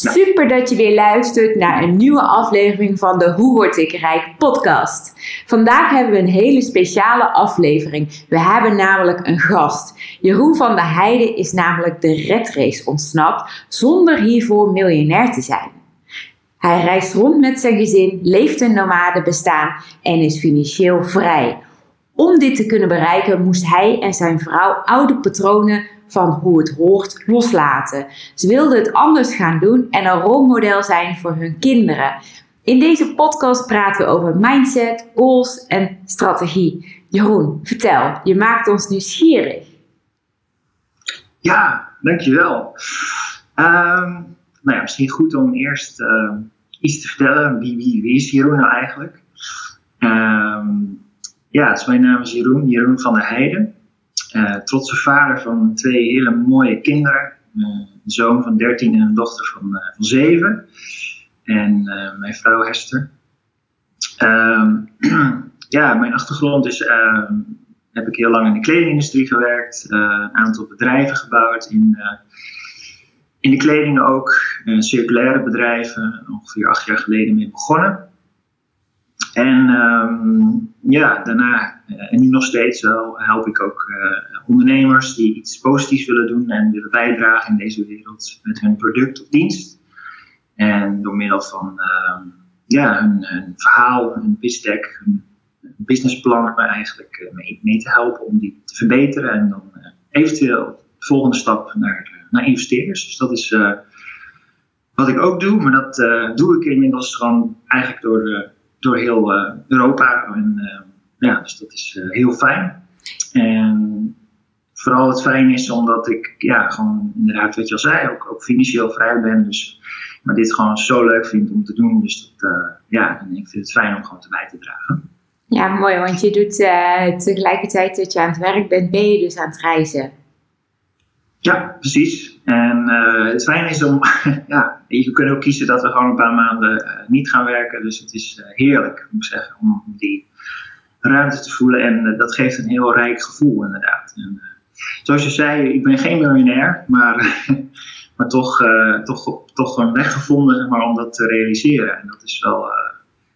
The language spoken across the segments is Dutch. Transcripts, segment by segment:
Super dat je weer luistert naar een nieuwe aflevering van de Hoe Word ik Rijk podcast. Vandaag hebben we een hele speciale aflevering. We hebben namelijk een gast. Jeroen van der Heijden is namelijk de Red Race ontsnapt zonder hiervoor miljonair te zijn. Hij reist rond met zijn gezin, leeft een nomade bestaan en is financieel vrij. Om dit te kunnen bereiken moest hij en zijn vrouw oude patronen van hoe het hoort loslaten. Ze wilden het anders gaan doen en een rolmodel zijn voor hun kinderen. In deze podcast praten we over mindset, goals en strategie. Jeroen, vertel, je maakt ons nieuwsgierig. Ja, dankjewel. Um, nou ja, misschien goed om eerst uh, iets te vertellen. Wie, wie, is Jeroen nou eigenlijk? Um, ja, mijn naam is Jeroen, Jeroen van der Heijden. Uh, trotse vader van twee hele mooie kinderen. Een zoon van 13 en een dochter van, uh, van 7. En mijn vrouw Hester. Um, ja, mijn achtergrond is. Ehm, heb ik heel lang in de kledingindustrie gewerkt. een aantal bedrijven gebouwd. In, in de kleding ook. circulaire bedrijven. Ongeveer acht jaar geleden mee begonnen. En um, ja, daarna, uh, en nu nog steeds wel, help ik ook uh, ondernemers die iets positiefs willen doen en willen bijdragen in deze wereld met hun product of dienst. En door middel van uh, ja, hun, verhaal, hun deck, hun businessplan eigenlijk uh, mee, mee, te helpen om die te verbeteren en dan eventueel de volgende stap naar, naar investeerders. Dus dat is wat ik ook doe, maar dat doe ik inmiddels gewoon eigenlijk door door heel uh, Europa. En, uh, ja, dus dat is uh, heel fijn. En vooral het fijn is omdat ik, ja, gewoon inderdaad wat je al zei, ook, ook financieel vrij ben. Dus, maar dit gewoon zo leuk vind om te doen. Dus dat, ja, ik vind het fijn om gewoon te bij te dragen. Ja, mooi, want je doet tegelijkertijd dat je aan het werk bent, ben je dus aan het reizen. Ja, precies. En uh, het fijne is om, ja, je kunt ook kiezen dat we gewoon een paar maanden uh, niet gaan werken. Dus het is uh, heerlijk, moet ik zeggen, om die ruimte te voelen. En dat geeft een heel rijk gevoel, inderdaad. En, zoals je zei, ik ben geen miljonair, maar, maar toch, toch, toch een weg gevonden zeg maar, om dat te realiseren. En dat is wel,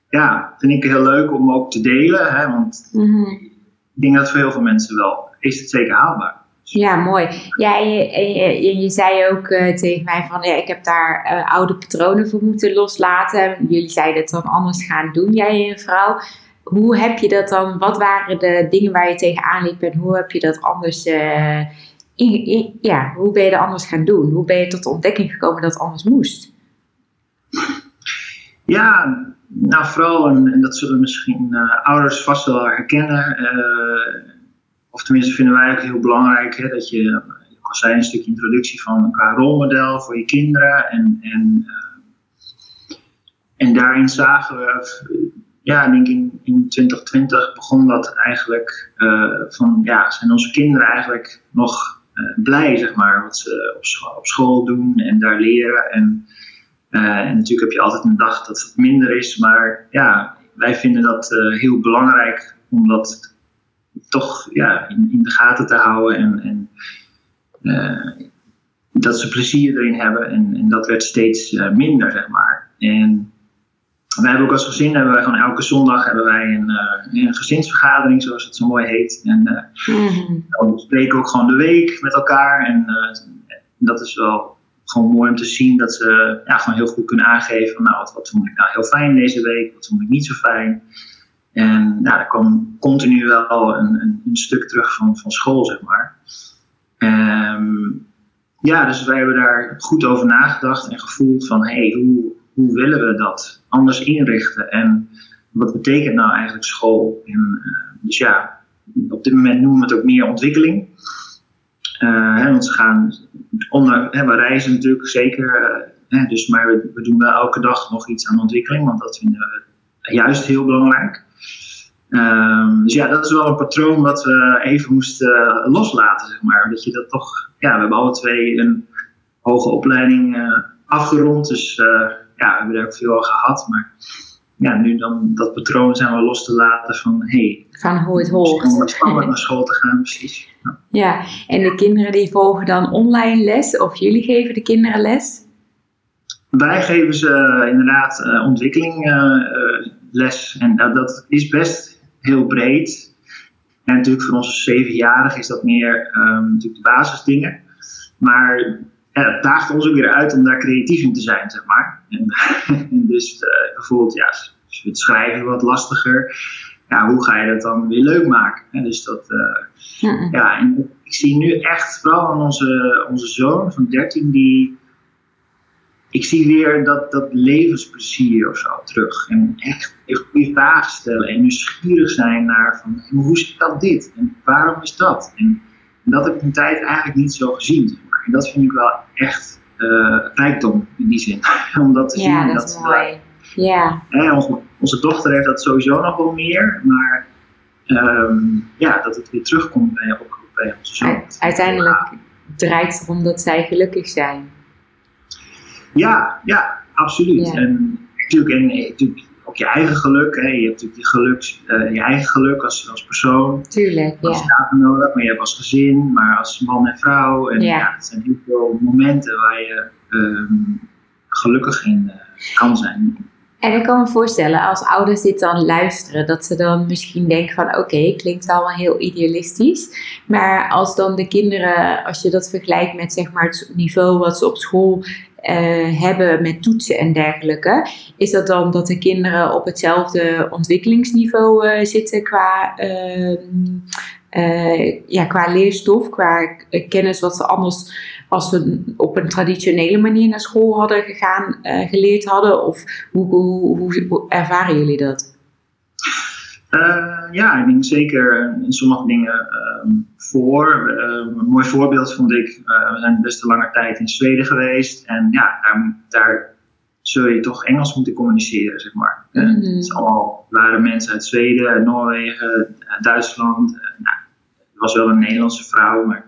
ja, vind ik heel leuk om ook te delen. Hè, want mm -hmm. ik denk dat voor heel veel mensen wel is het zeker haalbaar. Ja, mooi. Ja, en je, zei ook uh, tegen mij van ja, ik heb daar uh, oude patronen voor moeten loslaten. Jullie zeiden het dan anders gaan doen, jij en vrouw. Hoe heb je dat dan? Wat waren de dingen waar je tegenaan liep en hoe heb je dat anders? In, ja, hoe ben je dat anders gaan doen? Hoe ben je tot de ontdekking gekomen dat het anders moest? Ja, nou vooral, en, en dat zullen misschien ouders vast wel herkennen of tenminste vinden wij ook heel belangrijk, hè, dat je, je kan zijn een stukje introductie van een rolmodel voor je kinderen. En, en, uh, en daarin zagen we, ja, ik denk in, in 2020 begon dat eigenlijk uh, van, ja, zijn onze kinderen eigenlijk nog uh, blij, zeg maar, wat ze op school, op school doen en daar leren. En, en natuurlijk heb je altijd een dag dat het minder is, maar ja, wij vinden dat heel belangrijk omdat toch ja, in, in, de gaten te houden en, en uh, dat ze plezier erin hebben. En, en dat werd steeds uh, minder, zeg maar. En wij hebben ook als gezin, hebben wij gewoon elke zondag hebben wij een, uh, een gezinsvergadering, zoals het zo mooi heet. En mm-hmm. dan spreken we ook gewoon de week met elkaar. En dat is wel gewoon mooi om te zien dat ze ja, gewoon heel goed kunnen aangeven van nou, wat, wat vond ik nou heel fijn deze week, wat vond ik niet zo fijn. En nou, er kwam continu wel een, een, stuk terug van, van school, zeg maar. Um, ja, dus wij hebben daar goed over nagedacht en gevoeld van, hé, hey, hoe, hoe willen we dat anders inrichten? En wat betekent nou eigenlijk school? En, uh, dus ja, op dit moment noemen we het ook meer ontwikkeling. hè, want gaan, onder, hè, we reizen natuurlijk zeker, hè, dus, maar we, we, doen wel elke dag nog iets aan ontwikkeling, want dat vinden we juist heel belangrijk. Um, dus ja, dat is wel een patroon wat we even moesten loslaten, zeg maar. Dat je dat toch, ja, we hebben alle twee een hoge opleiding uh, afgerond, dus uh, ja, we hebben er ook veel al gehad, maar ja, nu dan dat patroon zijn we los te laten van hey, van hoe het hoort. Om spannend naar school te gaan, precies. Ja. ja, en de kinderen die volgen dan online les of jullie geven de kinderen les? Wij geven ze inderdaad uh, ontwikkeling les en dat is best heel breed. En natuurlijk voor onze zevenjarigen is dat meer um, natuurlijk de basisdingen. Maar ja, het daagt ons ook weer uit om daar creatief in te zijn, zeg maar. En, en dus uh, bijvoorbeeld, ja, het schrijven wat lastiger. Ja, hoe ga je dat dan weer leuk maken? En dus dat, uh, ja, en ik zie nu echt, vooral aan onze, onze zoon van 13, die ik zie weer dat, dat levensplezier of zo terug. En echt goede vragen stellen en nieuwsgierig zijn naar van, hoe zit dat dit? En waarom is dat? En, dat heb ik een tijd eigenlijk niet zo gezien. Zeg maar. En dat vind ik wel echt uh, rijkdom in die zin. Om dat te zien. Ja, dat, is mooi. ja. Hè, onze, onze, dochter heeft dat sowieso nog wel meer. Maar um, ja, dat het weer terugkomt bij, ook bij onze zoon. Uiteindelijk draait het erom dat zij gelukkig zijn. Ja, ja, absoluut. En natuurlijk, en, eh, natuurlijk ook je eigen geluk. Hè. Je hebt natuurlijk je, geluk, uh, je eigen geluk als, als persoon. Tuurlijk, ja. nodig, maar je hebt als gezin, maar als man en vrouw. En ja, ja het zijn heel veel momenten waar je um, gelukkig in uh, kan zijn. En ik kan me voorstellen, als ouders dit dan luisteren, dat ze dan misschien denken van oké, okay, klinkt allemaal heel idealistisch. Maar als dan de kinderen, als je dat vergelijkt met zeg maar het niveau wat ze op school uh, hebben met toetsen en dergelijke, is dat dan dat de kinderen op hetzelfde ontwikkelingsniveau uh, zitten qua, uh, ja, qua leerstof, qua kennis wat ze anders als ze op een traditionele manier naar school hadden gegaan, geleerd hadden? Of hoe, hoe, hoe ervaren jullie dat? Uh, ja, ik denk zeker in sommige dingen uh, voor. Uh, een mooi voorbeeld vond ik, eh, we zijn best een lange tijd in Zweden geweest. En ja, daar, daar zul je toch Engels moeten communiceren, zeg maar. Mm -hmm. Het is allemaal, waren mensen uit Zweden, Noorwegen, Duitsland. nou, er was wel een Nederlandse vrouw, maar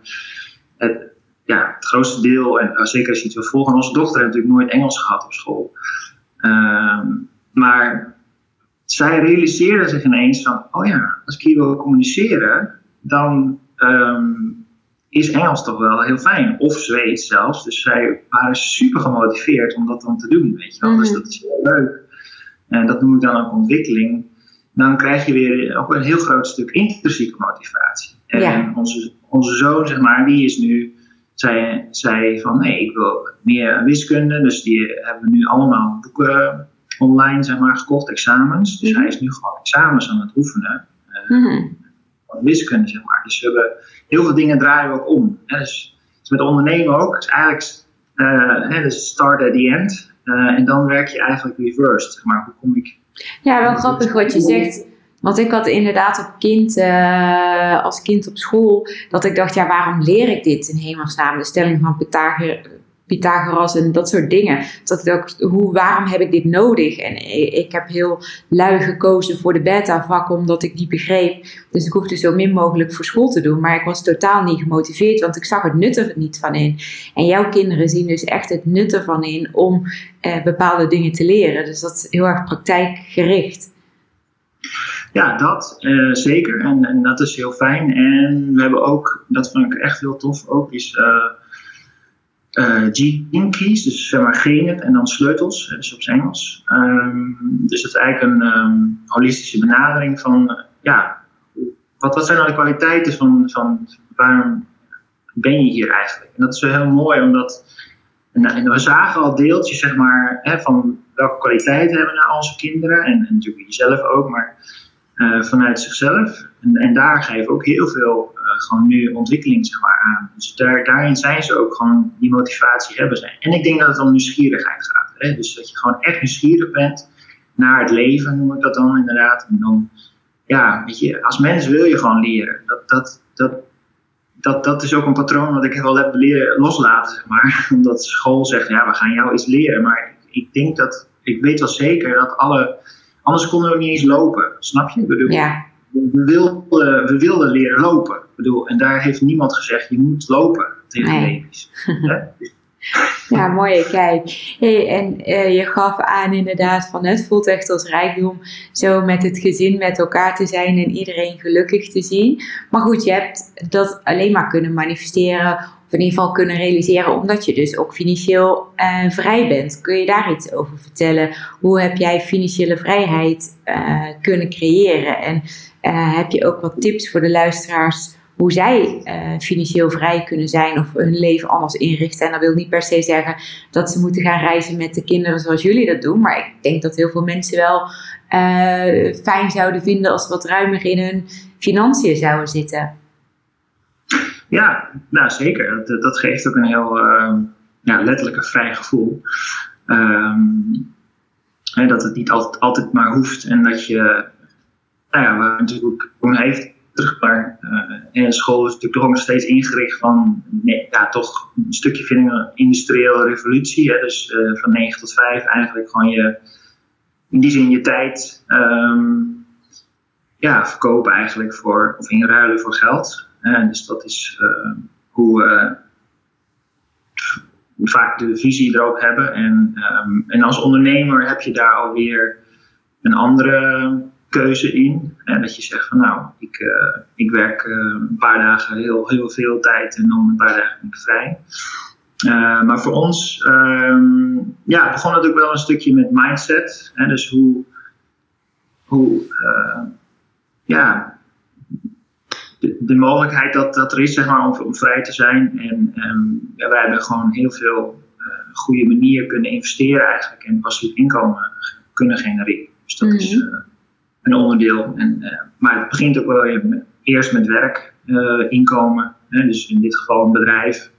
het, ja, het grootste deel, en zeker als je het wil volgen, onze dochter heeft natuurlijk nooit Engels gehad op school. Ehm, maar zij realiseerde zich ineens van, oh ja, als ik hier wil communiceren, dan um, is Engels toch wel heel fijn. Of Zweeds zelfs. Dus zij waren super gemotiveerd om dat dan te doen, weet je wel. Dus mhm. dat is heel leuk. En dat noem ik dan ook ontwikkeling. Dan krijg je weer ook een heel groot stuk intrinsieke motivatie. En onze, onze zoon, zeg maar, die is nu, zei, zei van, nee, ik wil meer wiskunde. Dus die hebben nu allemaal boeken online zeg maar, gekocht, examens. Dus mhm. hij is nu gewoon examens aan het oefenen. Uh, mm Wiskunde, zeg maar. Dus we hebben heel veel dingen draaien we ook om. Hè. Dus, dus, met ondernemen ook. Dus eigenlijk uh, dus start at the end. Uh, en dan werk je eigenlijk reversed. Zeg maar. Hoe kom ik... Ja, wel grappig wat je zegt. Want ik had inderdaad op kind, uh, als kind op school, dat ik dacht, ja, waarom leer ik dit in hemelsnaam? De stelling van Pythagoras Pythagoras en dat soort dingen. Dat ik hoe, waarom heb ik dit nodig? En ik heb heel lui gekozen voor de beta-vak omdat ik die begreep. Dus ik hoefde zo min mogelijk voor school te doen. Maar ik was totaal niet gemotiveerd, want ik zag het nut er niet van in. En jouw kinderen zien dus echt het nut ervan in om eh, bepaalde dingen te leren. Dus dat is heel erg praktijkgericht. Ja, dat uh, zeker. En, dat is heel fijn. En we hebben ook, dat vond ik echt heel tof ook, is... Uh, uh, gene keys, dus zeg maar genen en dan sleutels, dus op zijn Engels. Um, dus het is eigenlijk een um, holistische benadering van, uh, ja, wat, wat zijn nou de kwaliteiten van, van waarom ben je hier eigenlijk? En dat is wel heel mooi, omdat en, we zagen al deeltjes, zeg maar, hè, van welke kwaliteiten hebben nou onze kinderen en, natuurlijk jezelf ook, maar vanuit zichzelf. En, en daar geven ook heel veel uh, gewoon nu ontwikkeling zeg maar, aan. Dus daar, daarin zijn ze ook gewoon die motivatie hebben zijn. En ik denk dat het om nieuwsgierigheid gaat. Hè? Dus dat je gewoon echt nieuwsgierig bent naar het leven, noem ik dat dan inderdaad. En dan, ja, weet je, als mens wil je gewoon leren. Dat, dat, dat, dat, dat is ook een patroon wat ik wel heb leren loslaten, zeg maar. Omdat school zegt, ja, we gaan jou iets leren. Maar ik denk dat, ik weet wel zeker dat alle, anders konden we niet eens lopen. Snap je? Ik bedoel, Ja, we, wilden, we wilden leren lopen. Ik bedoel, en daar heeft niemand gezegd, je moet lopen tegen Nee. baby's. Ja mooi. Kijk, hey, en eh, je gaf aan inderdaad van het voelt echt als rijkdom zo met het gezin met elkaar te zijn en iedereen gelukkig te zien. Maar goed, je hebt dat alleen maar kunnen manifesteren in ieder geval kunnen realiseren omdat je dus ook financieel eh, vrij bent. Kun je daar iets over vertellen? Hoe heb jij financiële vrijheid eh, kunnen creëren? En eh, heb je ook wat tips voor de luisteraars hoe zij financieel vrij kunnen zijn of hun leven anders inrichten. En dat wil niet per se zeggen dat ze moeten gaan reizen met de kinderen zoals jullie dat doen. Maar ik denk dat heel veel mensen wel fijn zouden vinden als ze wat ruimer in hun financiën zouden zitten. Ja, nou zeker. Dat, dat geeft ook een heel ehm, ja, letterlijk een vrij gevoel. Ehm, hè, dat het niet altijd, maar hoeft en dat je, nou ja, we natuurlijk ook heeft terug, maar eh, en school is natuurlijk nog steeds ingericht van, nee, ja, toch een stukje vind ik een industriële revolutie. Hè, dus eh, van 9 tot 5 eigenlijk gewoon je, in die zin je tijd ehm, ja, verkopen eigenlijk voor, of inruilen voor geld. Hè, dus dat is eh, hoe we vaak de visie erop hebben. En, ehm, en als ondernemer heb je daar alweer een andere keuze in. En dat je zegt van nou, ik, eh, ik werk eh, een paar dagen heel, heel veel tijd en dan een paar dagen ben ik vrij. Eh, maar voor ons ehm, ja, begon het ook wel een stukje met mindset. Hè, dus hoe, hoe eh, ja, de, de mogelijkheid dat, dat er is zeg maar, om, om vrij te zijn. En ehm, ja, wij hebben gewoon heel veel eh, goede manieren kunnen investeren eigenlijk en passief inkomen kunnen genereren. Dus dat is Mhm. eh, een onderdeel. En, eh, maar het begint ook wel eerst met werk, inkomen. Hè, dus in dit geval een bedrijf.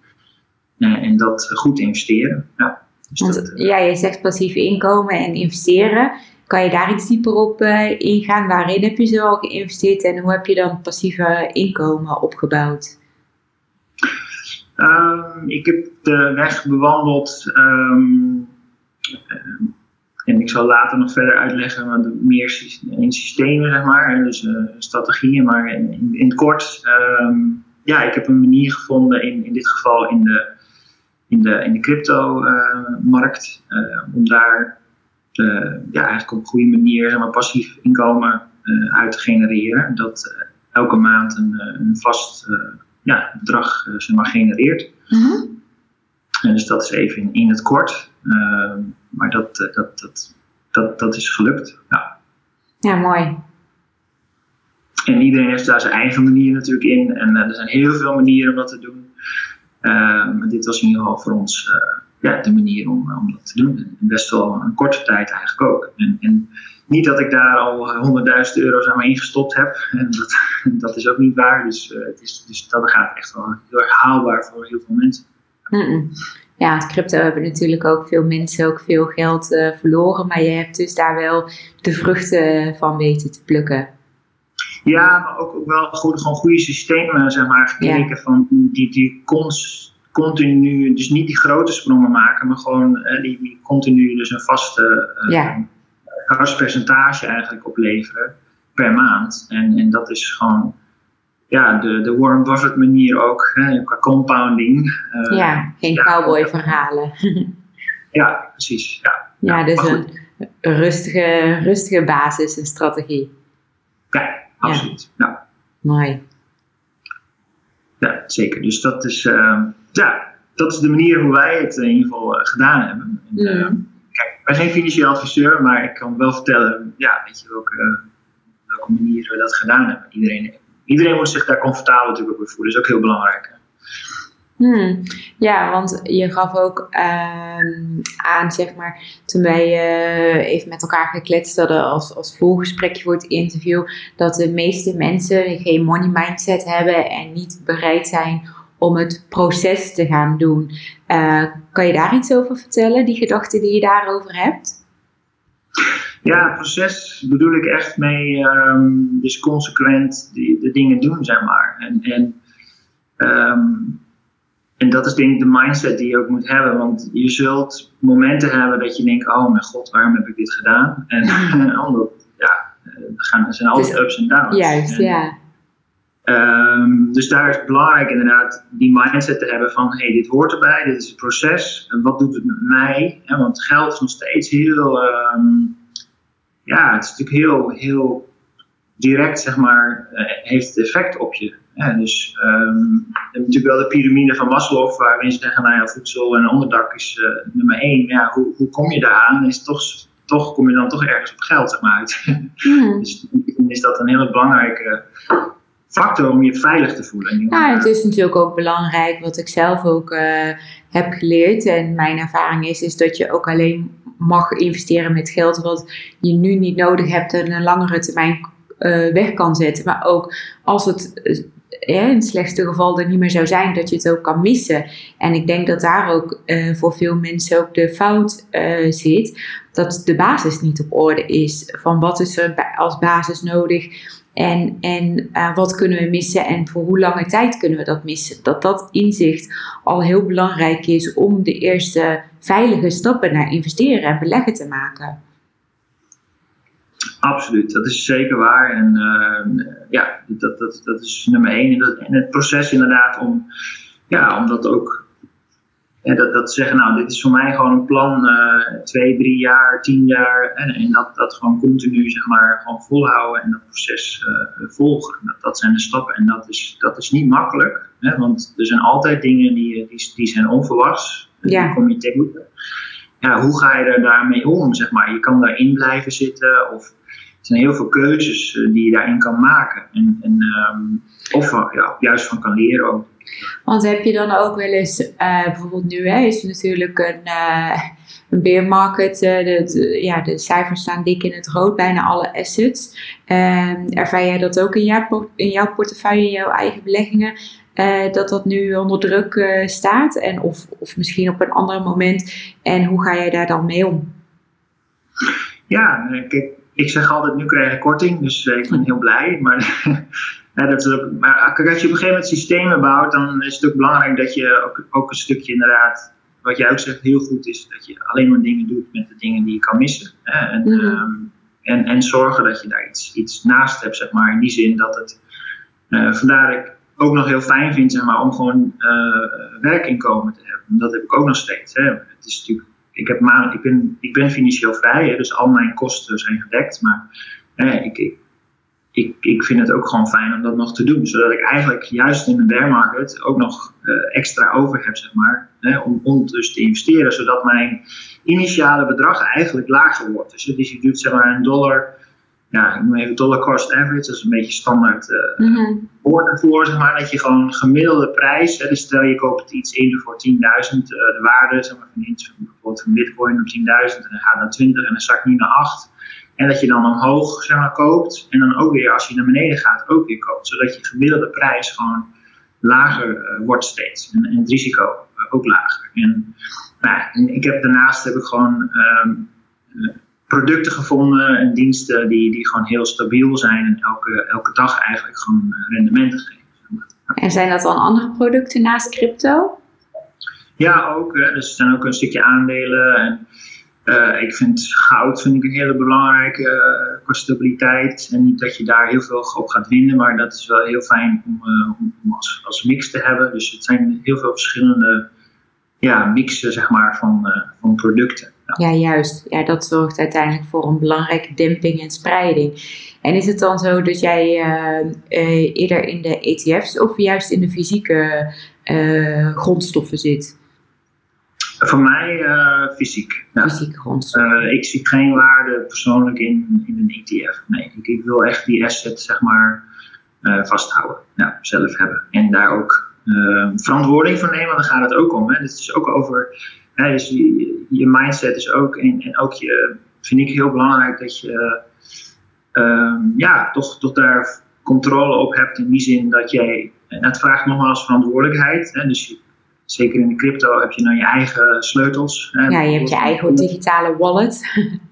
En dat goed investeren. Ja, dus dat, Want ja, je zegt passief inkomen en investeren. Kan je daar iets dieper op eh, ingaan? Waarin heb je zo al geïnvesteerd en hoe heb je dan passieve inkomen opgebouwd? Ehm, ik heb de weg bewandeld. ehm, ehm, en ik zal later nog verder uitleggen, meer in systemen, zeg maar. Dus eh, strategieën. Maar in, in, het kort, ehm, ja, ik heb een manier gevonden, in, in dit geval in de, in de, in de crypto-markt, eh, om daar eh, ja, eigenlijk op een goede manier zeg maar, passief inkomen eh, uit te genereren. Dat eh, elke maand een, eh, een vast eh, ja, bedrag eh, zeg maar, genereert. En dus dat is even in, in het kort. Ehm, maar dat, eh, dat, dat, dat, dat is gelukt. Ja. Ja, mooi. En iedereen heeft daar zijn eigen manier natuurlijk in. En eh, er zijn heel veel manieren om dat te doen. Ehm, maar dit was in ieder geval voor ons eh, ja, de manier om, om dat te doen. En best wel een korte tijd eigenlijk ook. En, en niet dat ik daar al honderdduizend euro's aan me ingestopt heb. En dat, dat is ook niet waar. Dus, eh, het is, dus dat gaat echt wel heel erg haalbaar voor heel veel mensen. Mm-mm. Ja, want crypto hebben natuurlijk ook veel mensen ook veel geld eh, verloren. Maar je hebt dus daar wel de vruchten van weten te plukken. Ja, maar ook, ook wel gewoon goede systemen zeg maar, gekeken van die, die cons, continu, dus niet die grote sprongen maken, maar gewoon eh, die, die continu dus een vaste eh, Ja. gaspercentage eigenlijk opleveren per maand. En, en dat is gewoon ja, de, de Warren Buffett manier ook, hè, qua compounding. Eh, ja, geen ja. cowboy verhalen. ja, precies. Ja, ja, dus een rustige, rustige basis, een strategie. ja absoluut. Ja. Mooi. Ja, zeker. Dus dat is, eh, ja, dat is de manier hoe wij het in ieder geval eh, gedaan hebben. En, eh, Mm. kijk, ik ben geen financieel adviseur, maar ik kan wel vertellen ja, weet je, welke, welke manier we dat gedaan hebben. Iedereen, iedereen moet zich daar comfortabel natuurlijk bij voelen. Dat is ook heel belangrijk. Hmm. Ja, want je gaf ook ehm, aan, zeg maar, toen wij eh, even met elkaar gekletst hadden als, als voorgesprekje voor het interview, dat de meeste mensen geen money mindset hebben en niet bereid zijn om het proces te gaan doen. Eh, kan je daar iets over vertellen, die gedachten die je daarover hebt? Ja, proces bedoel ik echt mee, ehm, dus consequent die, de dingen doen, zeg maar. En, en Ehm, en dat is denk ik de mindset die je ook moet hebben. Want je zult momenten hebben dat je denkt, oh mijn god, waarom heb ik dit gedaan? En omdat, ja, er zijn altijd ups en downs. Juist, ja. Um, dus daar is het belangrijk inderdaad die mindset te hebben van hey, dit hoort erbij, dit is het proces. En wat doet het met mij? want geld is nog steeds heel, um, ja, het is natuurlijk heel, heel direct, zeg maar, uh, heeft het effect op je. Ja, dus um, we hebben natuurlijk wel de piramide van Maslow, waar mensen zeggen, nou ja, voedsel en onderdak is uh, nummer één. Ja, hoe, hoe kom je daar aan? Is toch, toch kom je dan toch ergens op geld, zeg maar, uit. Mm. dus is dat een hele belangrijke factor om je veilig te voelen. Ja, het is natuurlijk ook belangrijk, wat ik zelf ook uh, heb geleerd en mijn ervaring is, is dat je ook alleen mag investeren met geld wat je nu niet nodig hebt en een langere termijn uh, weg kan zetten. Maar ook als het in het slechtste geval er niet meer zou zijn, dat je het ook kan missen. En ik denk dat daar ook voor veel mensen ook de fout zit, dat de basis niet op orde is. Van wat is er als basis nodig? En, en uh, wat kunnen we missen en voor hoe lange tijd kunnen we dat missen? Dat dat inzicht al heel belangrijk is om de eerste veilige stappen naar investeren en beleggen te maken. Absoluut, dat is zeker waar. En uh, ja, dat, dat, dat is nummer één. En, dat, en het proces inderdaad om, ja, om dat ook en dat, dat zeggen, nou, dit is voor mij gewoon een plan, uh, twee, drie jaar, tien jaar. En, en dat, dat gewoon continu, zeg maar, gewoon volhouden en dat proces uh, volgen. Dat, dat zijn de stappen. En dat is, dat is niet makkelijk, hè, want er zijn altijd dingen die, die, die zijn onverwachts. Ja. Die kom je tegen. Ja, hoe ga je er daarmee om, zeg maar? Je kan daarin blijven zitten of... Er zijn heel veel keuzes uh, die je daarin kan maken. En, en um, of ja, juist van kan leren ook. Want heb je dan ook wel eens, uh, bijvoorbeeld nu hè, is natuurlijk een, uh, een bear market, uh, de, ja, de cijfers staan dik in het rood, bijna alle assets. Ehm, ervaar jij dat ook in jouw, in jouw portefeuille, in jouw eigen beleggingen? dat dat nu onder druk staat en of, of misschien op een ander moment. En hoe ga jij daar dan mee om? Ja, kijk, ik zeg altijd, nu krijg ik korting, dus ik ben heel blij. Maar Ja, dat is maar als je op een gegeven moment systemen bouwt, dan is het ook belangrijk dat je ook, ook een stukje inderdaad, wat jij ook zegt, heel goed is, dat je alleen maar dingen doet met de dingen die je kan missen. Hè? En, mm -hmm. en, en zorgen dat je daar iets, iets naast hebt, zeg maar, in die zin dat het, uh, vandaar dat ik ook nog heel fijn vind, zeg maar, om gewoon uh, werkinkomen te hebben. Dat heb ik ook nog steeds. Hè? Het is natuurlijk, ik, heb maar, ik, ben, ik ben financieel vrij, hè, dus al mijn kosten zijn gedekt, maar ik, ik ik, ik vind het ook gewoon fijn om dat nog te doen. Zodat ik eigenlijk juist in de bear market ook nog uh, extra over heb, zeg maar. Hè, om, om dus te investeren. Zodat mijn initiale bedrag eigenlijk lager wordt. Dus, dus je doet zeg maar een dollar. Ja, ik noem even dollar cost average. Dat is een beetje standaard uh, mm woord ervoor, zeg maar. Dat je gewoon gemiddelde prijs. Hè, dus stel je koopt iets in voor 10.000. Uh, de waarde zeg maar, van iets, bijvoorbeeld van bitcoin op 10.000. En dan gaat naar 20 en dan zakt nu naar 8. En dat je dan omhoog zeg maar, koopt en dan ook weer als je naar beneden gaat ook weer koopt. Zodat je gemiddelde prijs gewoon lager uh, wordt steeds en, en het risico ook lager. En, nou, en ik heb, daarnaast heb ik gewoon um, producten gevonden en diensten die, die gewoon heel stabiel zijn en elke, elke dag eigenlijk gewoon rendementen geven. En zijn dat dan andere producten naast crypto? Ja, ook. Hè. Dus er zijn ook een stukje aandelen en uh, ik vind goud vind ik een hele belangrijke uh, qua stabiliteit. En niet dat je daar heel veel op gaat winnen, maar dat is wel heel fijn om, uh, om als, als, mix te hebben. Dus het zijn heel veel verschillende ja, mixen zeg maar, van, van producten. Ja. juist. Ja, dat zorgt uiteindelijk voor een belangrijke demping en spreiding. En is het dan zo dat jij eerder in de ETF's of juist in de fysieke grondstoffen zit? Voor mij fysiek. Ja. Fysiek uh, ik zie geen waarde persoonlijk in, in een ETF. Nee, ik, ik wil echt die asset zeg maar vasthouden. Ja, zelf hebben. En daar ook verantwoording voor nemen, want daar gaat het ook om. Hè. Het is ook over, dus je, je, mindset is ook, en, en ook je, vind ik heel belangrijk dat je um, ja, toch, toch daar controle op hebt in die zin dat jij, en het vraagt nogmaals verantwoordelijkheid. Hè, dus je, zeker in de crypto heb je dan je eigen sleutels. Hè, ja, je hebt je eigen digitale wallet.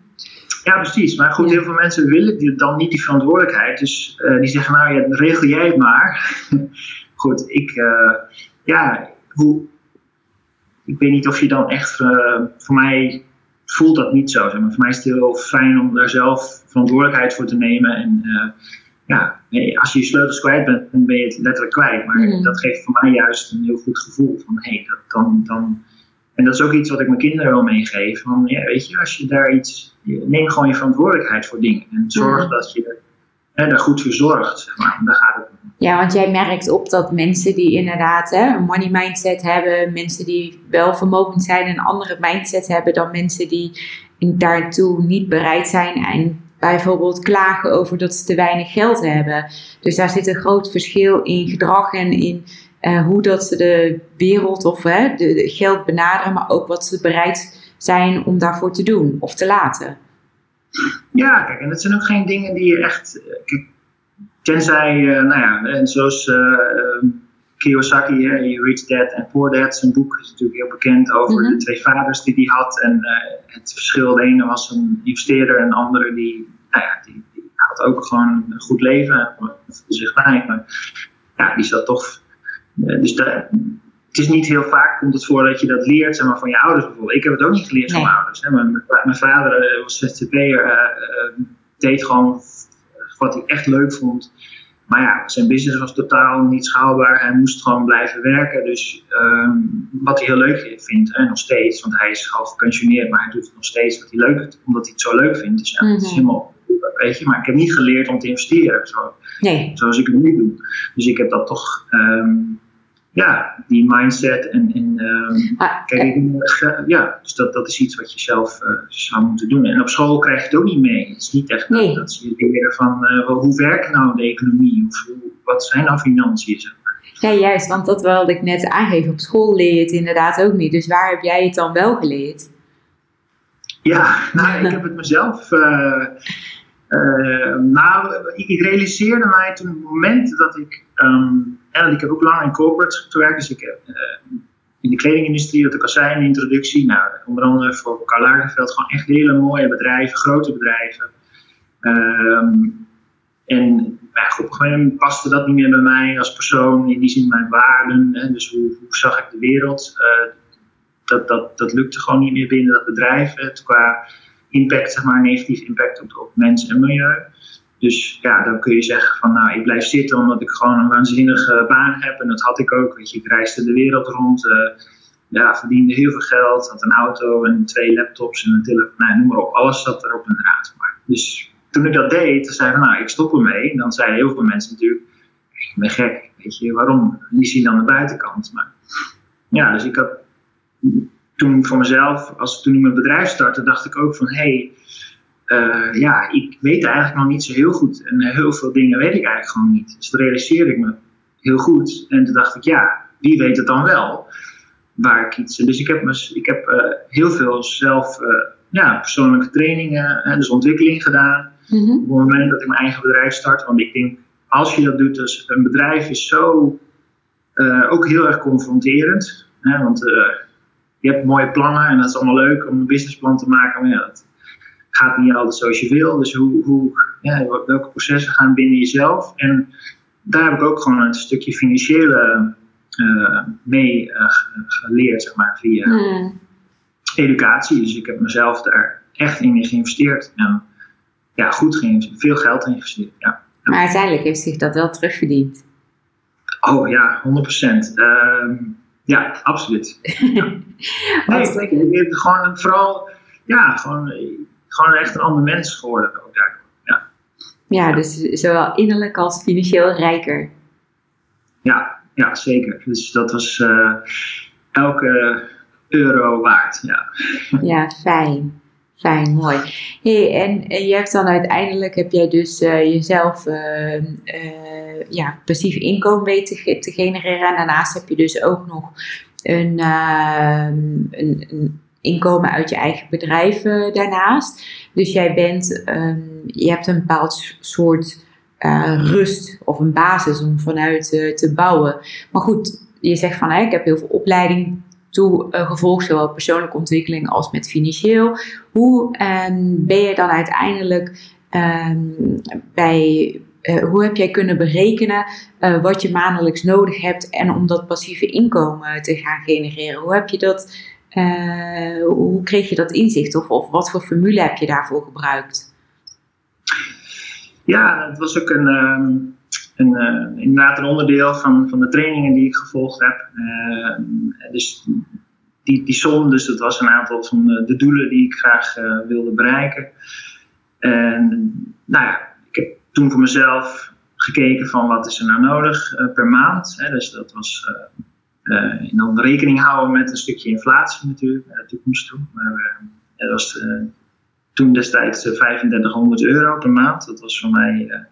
Ja, precies. Maar goed, heel veel mensen willen dan niet die verantwoordelijkheid. Dus uh, die zeggen, nou ja, regel jij het maar. goed, ik, ja, hoe, ik weet niet of je dan echt, voor mij voelt dat niet zo. Zeg maar. Voor mij is het heel fijn om daar zelf verantwoordelijkheid voor te nemen. En ja, als je je sleutels kwijt bent, dan ben je het letterlijk kwijt. Maar mm. dat geeft voor mij juist een heel goed gevoel. Van, hey, dat, dan, dan, en dat is ook iets wat ik mijn kinderen wil meegeven. Van, ja, weet je, als je daar iets... Neem gewoon je verantwoordelijkheid voor dingen. En zorg mm. dat je hè, daar goed voor zorgt. Zeg maar. Gaat het. Ja, want jij merkt op dat mensen die inderdaad hè, een money mindset hebben... mensen die wel vermogend zijn... een andere mindset hebben dan mensen die daartoe niet bereid zijn... en bijvoorbeeld klagen over dat ze te weinig geld hebben. Dus daar zit een groot verschil in gedrag en in uh, hoe dat ze de wereld of hè, de, geld benaderen, maar ook wat ze bereid zijn om daarvoor te doen of te laten. Ja, kijk, en dat zijn ook geen dingen die je echt. Eh, tenzij, uh, nou ja, en zoals uh, Kiyosaki, uh, Rich Dad and Poor Dad, zijn boek is natuurlijk heel bekend over mhm. de twee vaders die hij had. En het verschil, de ene was een investeerder en de andere die nou ja, die, die, had ook gewoon een goed leven voor zich bij. Maar ja, die zat toch. Eh, dus het is niet heel vaak komt het voor dat je dat leert zeg maar, van je ouders bijvoorbeeld. Ik heb het ook niet geleerd van mijn ouders. Hè. Mijn, mijn vader eh, was ZZP'er, uh, deed gewoon wat hij echt leuk vond. Maar ja, zijn business was totaal niet schaalbaar. Hij moest gewoon blijven werken. Dus um, wat hij heel leuk vindt, en nog steeds, want hij is al gepensioneerd, maar hij doet het nog steeds wat hij leuk vindt, omdat hij het zo leuk vindt. Dus ja, het is mhm. helemaal weet je. Maar ik heb niet geleerd om te investeren, zo, nee. zoals ik het nu doe. Dus ik heb dat toch, um, ja, die mindset en, en um, kijk, uh, ja, dus dat, dat is iets wat je zelf uh, zou moeten doen. En op school krijg je het ook niet mee. Het is niet echt nee. dat, ze leren van uh, hoe werkt nou de economie of hoe, wat zijn nou financiën, zeg maar. Ja, juist, want dat wilde ik net aangeven. Op school leer je het inderdaad ook niet. Dus waar heb jij het dan wel geleerd? Ja, nou, ik heb het mezelf uh, nou, ik realiseerde mij toen het moment dat ik, um, en ik heb ook lang in corporates gewerkt, dus ik heb uh, in de kledingindustrie, wat ik al introductie, nou, onder andere voor Karl gewoon echt hele mooie bedrijven, grote bedrijven. Um, en ja, op een gegeven moment paste dat niet meer bij mij als persoon, in die zin mijn waarden, hè, dus hoe, hoe, zag ik de wereld. Uh, dat, dat, dat lukte gewoon niet meer binnen dat bedrijf, qua impact, zeg maar, negatief impact op, op mensen en milieu. Dus ja, dan kun je zeggen van nou, ik blijf zitten omdat ik gewoon een waanzinnige baan heb. En dat had ik ook. Weet je, ik reisde de wereld rond. Uh, ja, verdiende heel veel geld. Had een auto en twee laptops en een telefoon. Nou, noem maar op. Alles zat erop en eraan. Maar. Dus toen ik dat deed, toen zei ik van nou, ik stop ermee. Dan zeiden heel veel mensen natuurlijk, ik ben gek. Weet je, waarom? Die zien dan de buitenkant. Maar ja, dus ik had toen voor mezelf, als toen ik mijn bedrijf startte, dacht ik ook van hé, hey, uh, ja, ik weet eigenlijk nog niet zo heel goed. En heel veel dingen weet ik eigenlijk gewoon niet. Dus dat realiseerde ik me heel goed. En toen dacht ik, ja, wie weet het dan wel? Waar ik iets. Dus ik heb, me, ik heb uh, heel veel zelf uh, ja, persoonlijke trainingen, dus ontwikkeling gedaan. Mm -hmm. Op het moment dat ik mijn eigen bedrijf start. Want ik denk, als je dat doet, dus een bedrijf is zo ook heel erg confronterend. Hè, want je hebt mooie plannen en dat is allemaal leuk om een businessplan te maken. Maar ja, dat gaat niet altijd zoals je wil. Dus hoe, hoe, ja, welke processen gaan binnen jezelf? En daar heb ik ook gewoon een stukje financiële uh, mee uh, geleerd, zeg maar, via hmm. educatie. Dus ik heb mezelf daar echt in geïnvesteerd. En ja, goed geïnvesteerd, veel geld geïnvesteerd. Ja. Maar uiteindelijk heeft zich dat wel terugverdiend. Oh ja, 100%. Uh, ja, absoluut. Ja. nee, gewoon vooral, ja, gewoon, gewoon echt een ander mens geworden ook daardoor. Ja. ja, dus zowel innerlijk als financieel rijker. Ja, ja zeker. Dus dat was uh, elke euro waard. Ja, ja fijn. Fijn, mooi. Hey, en, en je hebt dan uiteindelijk, heb jij dus uh, jezelf uh, uh, ja, passief inkomen weten te genereren. En daarnaast heb je dus ook nog een, ehm, een, een, inkomen uit je eigen bedrijf daarnaast. Dus jij bent, um, je hebt een bepaald soort rust of een basis om vanuit te bouwen. Maar goed, je zegt van, ik heb heel veel opleiding toe gevolgd, zowel persoonlijke ontwikkeling als met financieel. Hoe um, ben je dan uiteindelijk um, bij hoe heb jij kunnen berekenen wat je maandelijks nodig hebt en om dat passieve inkomen te gaan genereren? Hoe heb je dat, hoe kreeg je dat inzicht of, of wat voor formule heb je daarvoor gebruikt? Ja, het was ook een, ehm, een, uh, inderdaad een onderdeel van, van de trainingen die ik gevolgd heb. Uh, dus die, die som, dus dat was een aantal van de, de doelen die ik graag wilde bereiken. En nou ja, ik heb toen voor mezelf gekeken van wat is er nou nodig per maand. Hè, dus dat was en dan rekening houden met een stukje inflatie natuurlijk naar de toekomst toe. Maar dat was toen destijds 3500 euro per maand. Dat was voor mij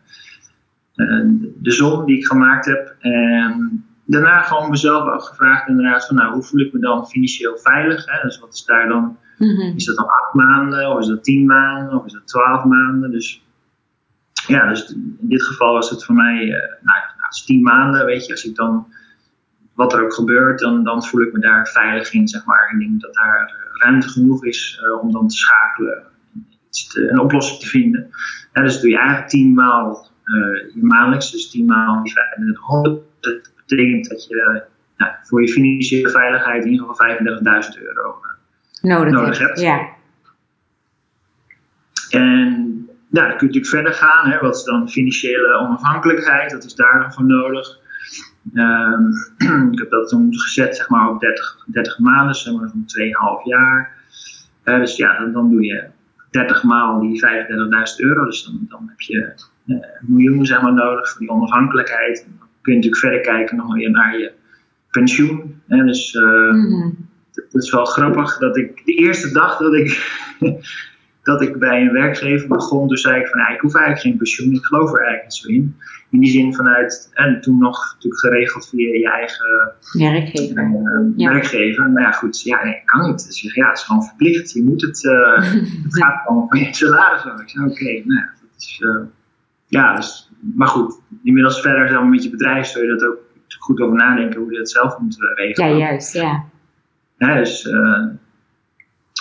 de som die ik gemaakt heb. En daarna gewoon mezelf afgevraagd inderdaad van nou, hoe voel ik me dan financieel veilig? Hè? Dus wat is daar dan? Mhm. Is dat dan acht maanden of is dat tien maanden of is dat twaalf maanden? Dus ja, dus in dit geval was het voor mij, nou, als tien maanden, weet je, als ik dan wat er ook gebeurt, dan, dan voel ik me daar veilig in, zeg maar. Ik denk dat daar ruimte genoeg is uh, om dan te schakelen, te, een oplossing te vinden. Ja, dus doe je eigenlijk tien maal uh, je maandelijks, dus 10 maal die 3500. Dat betekent dat je nou, voor je financiële veiligheid in ieder geval 35.000 euro eh, nodig, nodig hebt. Ja. En dan kun je natuurlijk verder gaan. Hè. Wat is dan financiële onafhankelijkheid? Dat is daar dan voor nodig. Um, ik heb dat toen gezet zeg maar, op 30, 30 maanden, zeg maar zo'n 2,5 jaar. Uh, dus ja, dan, dan, doe je 30 maal die 35.000 euro. Dus dan, dan heb je uh, miljoen zeg maar, nodig voor die onafhankelijkheid. Dan kun je natuurlijk verder kijken nog weer naar je pensioen. Hè? Dus uh, mm het is wel grappig dat ik de eerste dag dat ik, dat ik bij een werkgever begon, toen zei ik van ik hoef eigenlijk geen pensioen, ik geloof er eigenlijk niet zo in. In die zin vanuit, en toen nog natuurlijk geregeld via je eigen werkgever. Uh, werkgever. Maar ja, goed, ja, nee, kan niet. Dus ja, het is gewoon verplicht. Je moet het, uh, het gaat gewoon van je salaris. Ik zei, oké, okay, nou ja, dat is, uh, ja, dus, maar goed, inmiddels verder met je bedrijf zul je dat ook goed over nadenken hoe je dat zelf moet regelen. Ja, juist, ja. ja dus,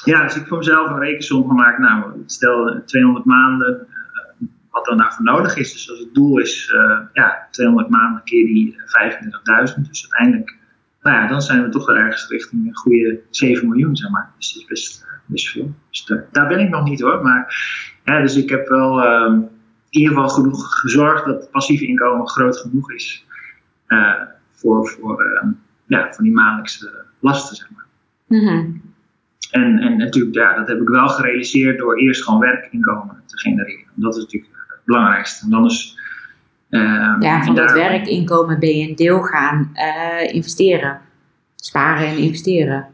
ja, dus ik voor mezelf een rekensom gemaakt. Nou, stel 200 maanden, uh, wat er nou voor nodig is. Dus als het doel is, uh, ja, 200 maanden keer die 35.000. Dus uiteindelijk, nou ja, dan zijn we toch wel ergens richting een goede 7 miljoen, zeg maar. Dus dat is best, best veel. Dus daar ben ik nog niet hoor. Maar, ja, dus ik heb wel ehm, in ieder geval genoeg gezorgd dat het inkomen groot genoeg is voor, voor, uh, ja, voor die maandelijkse lasten, zeg maar. Mm en, en natuurlijk, ja, dat heb ik wel gerealiseerd door eerst gewoon werkinkomen te genereren. Dat is natuurlijk het belangrijkste. En dan is, uh, ja, van dat werkinkomen ben je een deel gaan investeren. Sparen en investeren.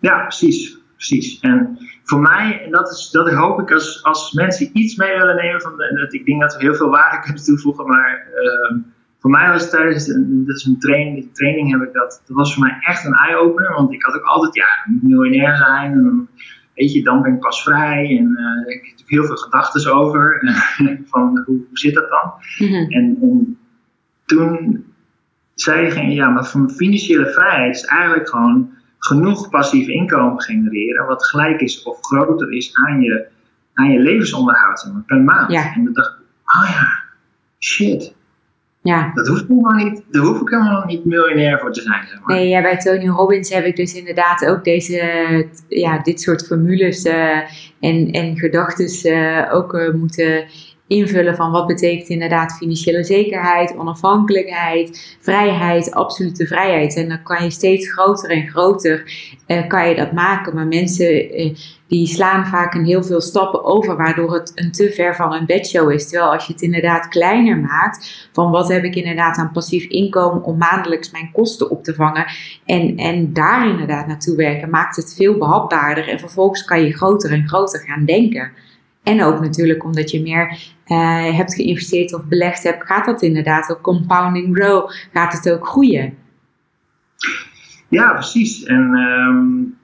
Ja, precies. precies. En voor mij, en dat, is, dat hoop ik als, als mensen iets mee willen nemen, van de, dat, ik denk dat we heel veel waarde kunnen toevoegen, maar uh, voor mij was het tijdens, dat is een training, training heb ik dat, dat was voor mij echt een eye-opener, want ik had ook altijd, ja, ik moet miljonair zijn, en weet je, dan ben ik pas vrij, en uh, ik heb heel veel gedachten over, van hoe, hoe, zit dat dan? Mm-hmm. en, en, toen zei diegene, ja, maar van financiële vrijheid is eigenlijk gewoon genoeg passief inkomen genereren, wat gelijk is of groter is aan je, aan je levensonderhoud per maand. Ja. En dan dacht ik, oh ja, shit. Ja. Dat hoeft helemaal niet, daar hoef ik helemaal niet miljonair voor te zijn. Zeg maar. Nee, ja, bij Tony Robbins heb ik dus inderdaad ook deze, ja, dit soort formules uh, en, en gedachten uh, ook uh, moeten invullen van wat betekent inderdaad financiële zekerheid, onafhankelijkheid, vrijheid, absolute vrijheid. En dan kan je steeds groter en groter eh, kan je dat maken. Maar mensen eh, die slaan vaak een heel veel stappen over, waardoor het een te ver van een bedshow is. Terwijl als je het inderdaad kleiner maakt, van wat heb ik inderdaad aan passief inkomen om maandelijks mijn kosten op te vangen en, en daar inderdaad naartoe werken, maakt het veel behapbaarder. En vervolgens kan je groter en groter gaan denken. En ook natuurlijk omdat je meer uh, hebt geïnvesteerd of belegd hebt, gaat dat inderdaad ook compounding grow, gaat het ook groeien. Ja, precies. En um,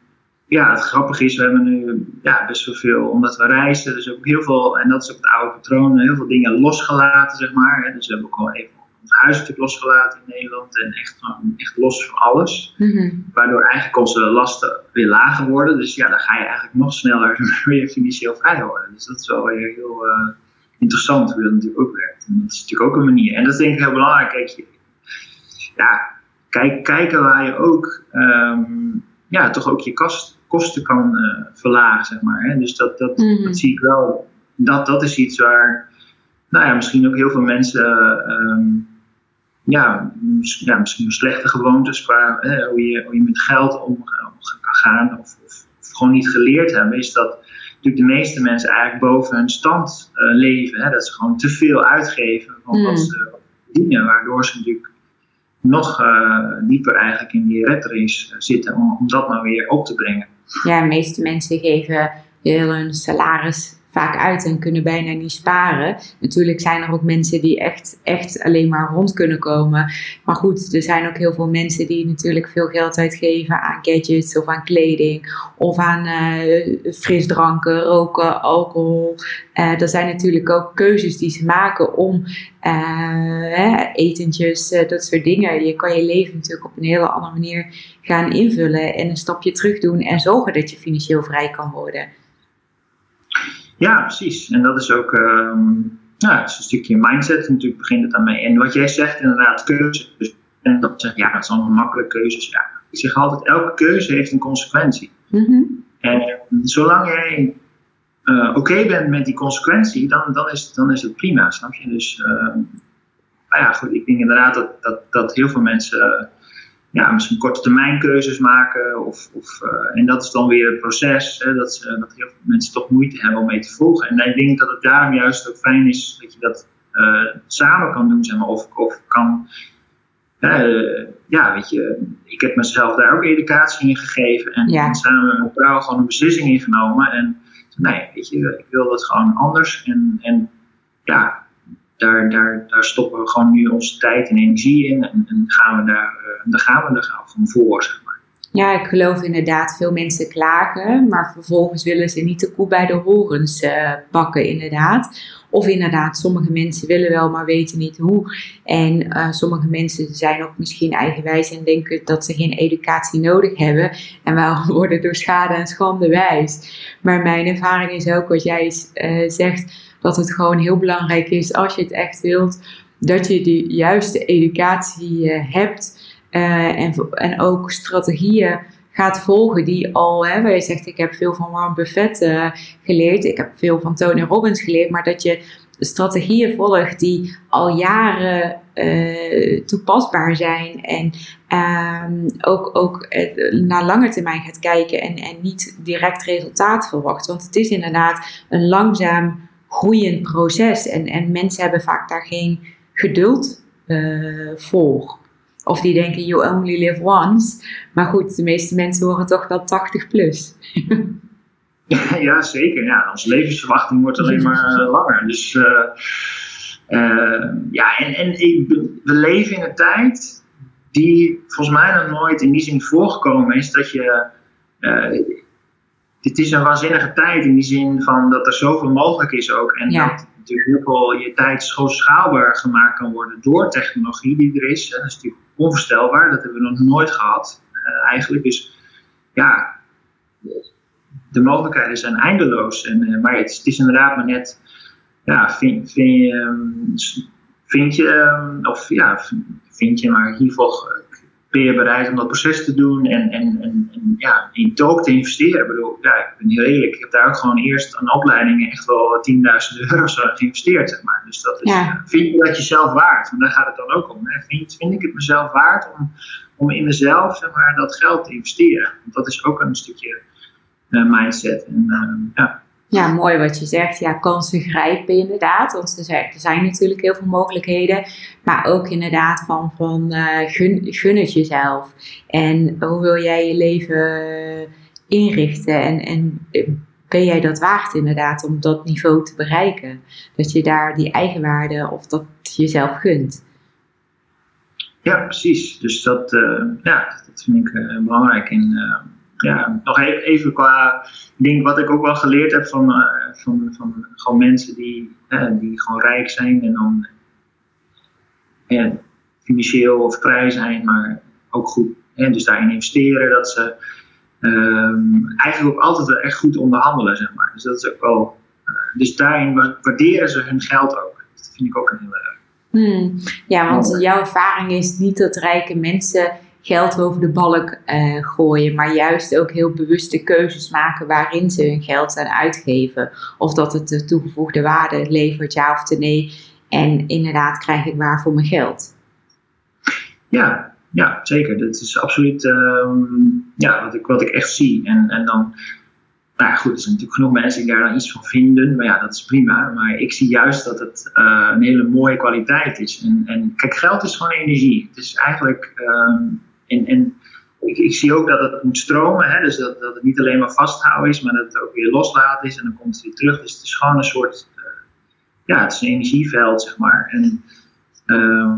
ja, het grappige is, we hebben nu ja, best wel veel, omdat we reizen, dus ook heel veel, en dat is ook het oude patroon, heel veel dingen losgelaten, zeg maar. Dus we hebben ook al even ons huis natuurlijk losgelaten in Nederland en echt, echt los van alles. Mm Waardoor eigenlijk onze lasten weer lager worden. Dus ja, dan ga je eigenlijk nog sneller weer financieel vrij worden. Dus dat is wel weer heel, uh, interessant hoe dat natuurlijk ook werkt. En dat is natuurlijk ook een manier. En dat is denk ik heel belangrijk. Kijk, ja, kijk, kijken waar je ook ehm, ja, toch ook je kost, kosten kan uh, verlagen, zeg maar. Hè? Dus dat, dat, Mhm. dat zie ik wel. Dat, dat is iets waar, nou ja, misschien ook heel veel mensen, ehm, ja, ja, misschien slechte gewoontes qua hè, hoe, je, hoe je met geld om, kan gaan, of, of, of gewoon niet geleerd hebben, is dat natuurlijk de meeste mensen eigenlijk boven hun stand eh, leven. Hè? Dat ze gewoon te veel uitgeven van Mm. wat ze verdienen, waardoor ze natuurlijk nog eh, dieper eigenlijk in die red race eh, zitten om, om dat nou weer op te brengen. Ja, de meeste mensen geven heel hun salaris vaak uit en kunnen bijna niet sparen. Natuurlijk zijn er ook mensen die echt, echt alleen maar rond kunnen komen. Maar goed, er zijn ook heel veel mensen die natuurlijk veel geld uitgeven aan gadgets of aan kleding of aan eh, frisdranken, roken, alcohol. Eh, er zijn natuurlijk ook keuzes die ze maken om hè, etentjes, dat soort dingen. Je kan je leven natuurlijk op een hele andere manier gaan invullen en een stapje terug doen en zorgen dat je financieel vrij kan worden. Ja, precies. En dat is ook ehm, ja, het is een stukje mindset. Natuurlijk begint het daarmee. En wat jij zegt, inderdaad, keuzes. En dat, zeg- ja, dat zijn allemaal makkelijke keuzes. Ja. Ik zeg altijd, elke keuze heeft een consequentie. Mhm. En eh, zolang jij eh, oké bent met die consequentie, dan, dan, is, dan is het prima, snap je? Dus, ehm, nou ja, goed, ik denk inderdaad dat, dat, dat heel veel mensen ja, misschien korte termijn keuzes maken. Of, of, eh, en dat is dan weer het proces, hè, dat, ze, dat heel veel mensen toch moeite hebben om mee te volgen. En ik denk dat het daarom juist ook fijn is dat je dat eh, samen kan doen, zeg maar, of, of kan. eh, ja, weet je, ik heb mezelf daar ook educatie in gegeven en, Ja. en samen met mijn vrouw gewoon een beslissing ingenomen. En nee, weet je, ik wil dat gewoon anders. En, en ja, daar, daar, stoppen we gewoon nu onze tijd en energie in. En, en gaan we daar, eh, gaan we er gewoon voor, zeg maar. Ja, ik geloof inderdaad, veel mensen klagen, maar vervolgens willen ze niet de koe bij de horens eh, pakken, inderdaad. Of inderdaad, sommige mensen willen wel, maar weten niet hoe. En eh, sommige mensen zijn ook misschien eigenwijs en denken dat ze geen educatie nodig hebben. En wel worden door schade en schande wijs. Maar mijn ervaring is ook wat jij zegt, dat het gewoon heel belangrijk is als je het echt wilt, dat je de juiste educatie eh, hebt. eh, en, en ook strategieën gaat volgen die al, hè, waar je zegt, ik heb veel van Warren Buffett eh, geleerd, ik heb veel van Tony Robbins geleerd, maar dat je strategieën volgt die al jaren toepasbaar zijn en ehm, ook, ook naar lange termijn gaat kijken en, en niet direct resultaat verwacht. Want het is inderdaad een langzaam groeiend proces en, en mensen hebben vaak daar geen geduld eh, voor. Of die denken, you only live once. Maar goed, de meeste mensen worden toch wel 80 plus. Ja, zeker. Ja, onze levensverwachting wordt alleen maar eh, langer. Dus eh, ja, en, en we leven in een tijd die volgens mij nog nooit in die zin voorgekomen is dat je. Dit is een waanzinnige tijd in die zin van dat er zoveel mogelijk is ook. En Ja. dat natuurlijk heel veel je tijd zo schaalbaar gemaakt kan worden door technologie die er is. Dat is natuurlijk onvoorstelbaar. Dat hebben we nog nooit gehad eh, eigenlijk. Dus ja, de mogelijkheden zijn eindeloos. En, eh, maar het, is- het is inderdaad maar net, ja, vind, vind, je, ehm, vind je, ehm, of ja, vind je, maar in ieder geval eh, ben je bereid om dat proces te doen en, en, en, en ja, in ook te investeren. Ik bedoel, ja, ik ben heel eerlijk, ik heb daar ook gewoon eerst aan opleidingen echt wel 10.000 euro geïnvesteerd, zeg maar. Dus dat is, Ja. vind je dat jezelf waard? Want daar gaat het dan ook om. Hè? Vind, vind ik het mezelf waard om, om in mezelf, zeg maar, dat geld te investeren? Want dat is ook een stukje eh, mindset. En, eh, ja. Ja, mooi wat je zegt. Ja, kansen grijpen inderdaad. Want er zijn, er zijn natuurlijk heel veel mogelijkheden. Maar ook inderdaad van, van eh, gun, het jezelf. En hoe wil jij je leven inrichten? En, en ben jij dat waard inderdaad om dat niveau te bereiken? Dat je daar die eigenwaarde of dat jezelf gunt. ja, precies. Dus dat, eh, ja, dat vind ik eh, belangrijk. Ja, nog even, even qua ding wat ik ook wel geleerd heb van, eh, van, van gewoon mensen die, eh, die gewoon rijk zijn en dan ja, financieel of vrij zijn, maar ook goed. En dus daarin investeren, dat ze ehm, eigenlijk ook altijd wel echt goed onderhandelen, zeg maar. Dus dat is ook wel dus daarin waarderen ze hun geld ook. Dat vind ik ook een hele. Hmm. Ja, want jouw ervaring is niet dat rijke mensen geld over de balk uh, gooien, maar juist ook heel bewuste keuzes maken waarin ze hun geld aan uitgeven. Of dat het de toegevoegde waarde levert, ja of nee. En inderdaad krijg ik waar voor mijn geld. Ja, ja zeker. Dat is absoluut uh, ja, wat, ik, wat ik echt zie. En, en dan, nou goed, er zijn natuurlijk genoeg mensen die daar dan iets van vinden. Maar ja, dat is prima. Maar ik zie juist dat het uh, een hele mooie kwaliteit is. En, kijk, geld is gewoon energie. Het is eigenlijk. Uh, en, en ik, zie ook dat het moet stromen. Hè? Dus dat, dat het niet alleen maar vasthouden is, maar dat het ook weer loslaten is. En dan komt het weer terug. Dus het is gewoon een soort. Uh, ja, het is een energieveld, zeg maar. En uh,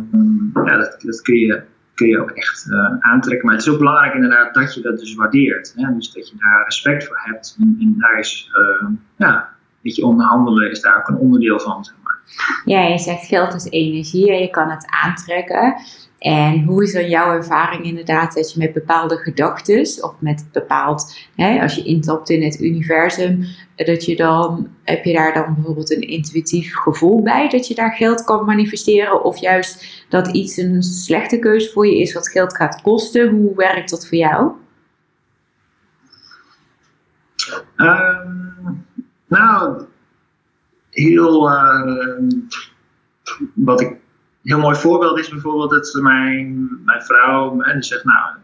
ja, dat, dat kun je kun je ook echt uh, aantrekken. Maar het is ook belangrijk inderdaad dat je dat dus waardeert. Hè? Dus dat je daar respect voor hebt. En, daar is, uh, ja, je, onderhandelen is daar ook een onderdeel van, zeg maar. Ja, je zegt geld is energie en je kan het aantrekken. En hoe is dan jouw ervaring inderdaad dat je met bepaalde gedachten of met bepaald, hè, als je intapt in het universum, dat je dan, heb je daar dan bijvoorbeeld een intuïtief gevoel bij dat je daar geld kan manifesteren? Of juist dat iets een slechte keuze voor je is wat geld gaat kosten? Hoe werkt dat voor jou? Um, nou, heel, uh, wat ik heel mooi voorbeeld is bijvoorbeeld dat mijn, mijn vrouw en zegt, nou,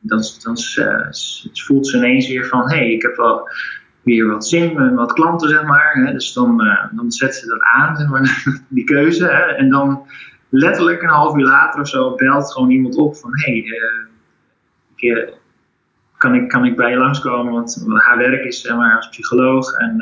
dan, dan uh, voelt ze ineens weer van, hé, hey, ik heb wel weer wat zin en wat klanten, zeg maar. Hè, dus dan, uh, dan zet ze dat aan, zeg maar, die keuze. Hè, en dan letterlijk een half uur later of zo belt gewoon iemand op van, hé, hey, uh, kan, ik, kan ik bij je langskomen? Want haar werk is, zeg maar, als psycholoog en...